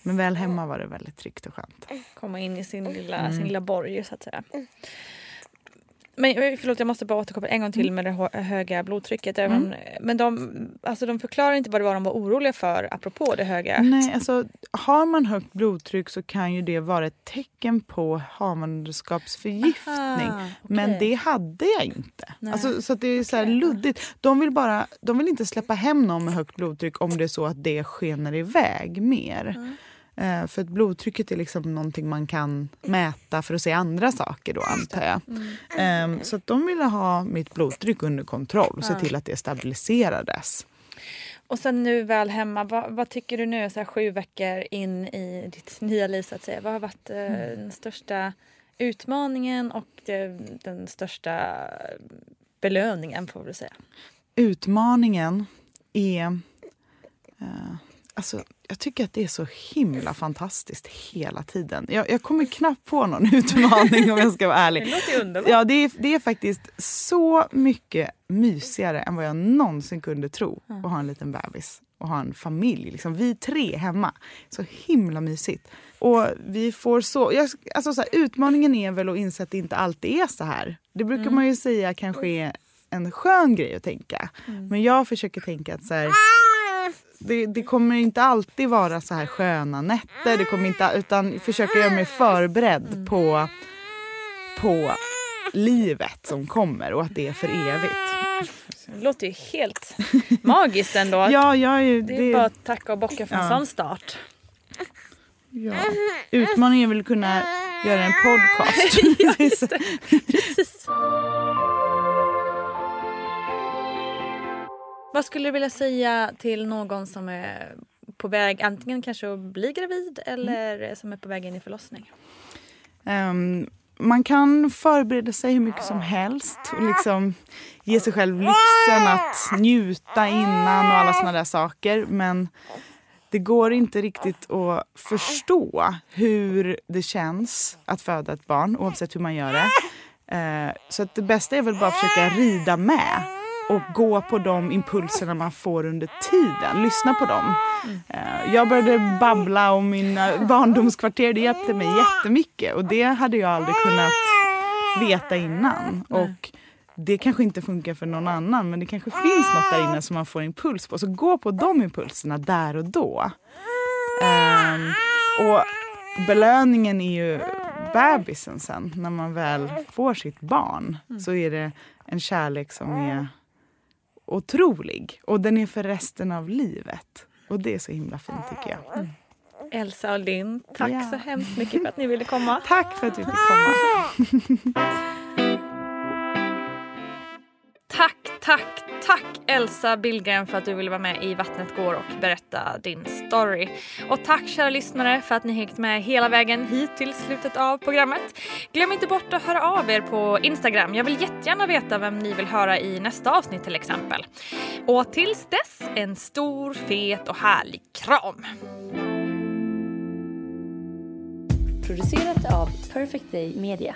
Men väl hemma var det väldigt tryggt och skönt. Komma in i sin lilla, Mm. sin lilla borg så att säga. Men eh, förlåt, jag måste bara återkoppla en gång till Mm. med det hö- höga blodtrycket. Även, Men de, alltså, de förklarar inte vad det var de var oroliga för apropå det höga. Nej, alltså har man högt blodtryck så kan ju det vara ett tecken på havandeskapsförgiftning. Aha, Men okej. det hade jag inte. Nej. Alltså, så det är så här luddigt. De vill, bara, de vill inte släppa hem någon med högt blodtryck om det är så att det skenar iväg mer. Eh, för att blodtrycket är liksom någonting man kan mäta för att se andra saker då antar jag. Mm. Eh, så de ville ha mitt blodtryck under kontroll och se till att det stabiliserades. Och sen nu väl hemma, vad, vad tycker du nu så här sju veckor in i ditt nya liv så att säga? Vad har varit eh, Mm. den största utmaningen och eh, den största belöningen får vi säga? Utmaningen är... Eh, alltså, jag tycker att det är så himla fantastiskt hela tiden. Jag, jag kommer knappt på någon utmaning om jag ska vara ärlig. Det låter underbart. Ja, det är, det är faktiskt så mycket mysigare än vad jag någonsin kunde tro att ha en liten bebis och ha en familj. Liksom, vi tre hemma. Så himla mysigt. Och vi får så... Jag, alltså så här, utmaningen är väl att inse att det inte alltid är så här. Det brukar man ju säga kanske är en skön grej att tänka. Men jag försöker tänka att så här, det, det kommer inte alltid vara så här sköna nätter. Det kommer inte, utan försöka göra mig förberedd på, på livet som kommer och att det är för evigt. Det låter ju helt magiskt ändå. Ja, jag är det är det- bara att tacka och bocka för en Ja. sån start. Ja. Utmaningen är väl att kunna göra en podcast. ja, Vad skulle du vilja säga till någon som är på väg antingen kanske att bli gravid eller som är på väg in i förlossning? Ehm, man kan förbereda sig hur mycket som helst och liksom ge sig själv lyxen att njuta innan och alla såna där saker. Men det går inte riktigt att förstå hur det känns att föda ett barn oavsett hur man gör det. Eh, så det bästa är väl bara att försöka rida med och gå på de impulserna man får under tiden. Lyssna på dem. Eh, jag började babbla om mina eh, barndomskvarter. Det hjälpte mig jättemycket. Och det hade jag aldrig kunnat veta innan. Och det kanske inte funkar för någon annan men det kanske finns något där inne som man får impuls på. Så gå på de impulserna där och då. Um, och belöningen är ju bebisen sen. När man väl får sitt barn så är det en kärlek som är otrolig. Och den är för resten av livet. Och det är så himla fint tycker jag. Elsa och Linn, tack Ja. så hemskt mycket för att ni ville komma. Tack för att du fick komma. Tack, tack, tack Elsa Billgren för att du ville vara med i Vattnet går och berätta din story. Och tack kära lyssnare för att ni hängt med hela vägen hit till slutet av programmet. Glöm inte bort att höra av er på Instagram. Jag vill jättegärna veta vem ni vill höra i nästa avsnitt till exempel. Och tills dess, en stor, fet och härlig kram! Producerat av Perfect Day Media.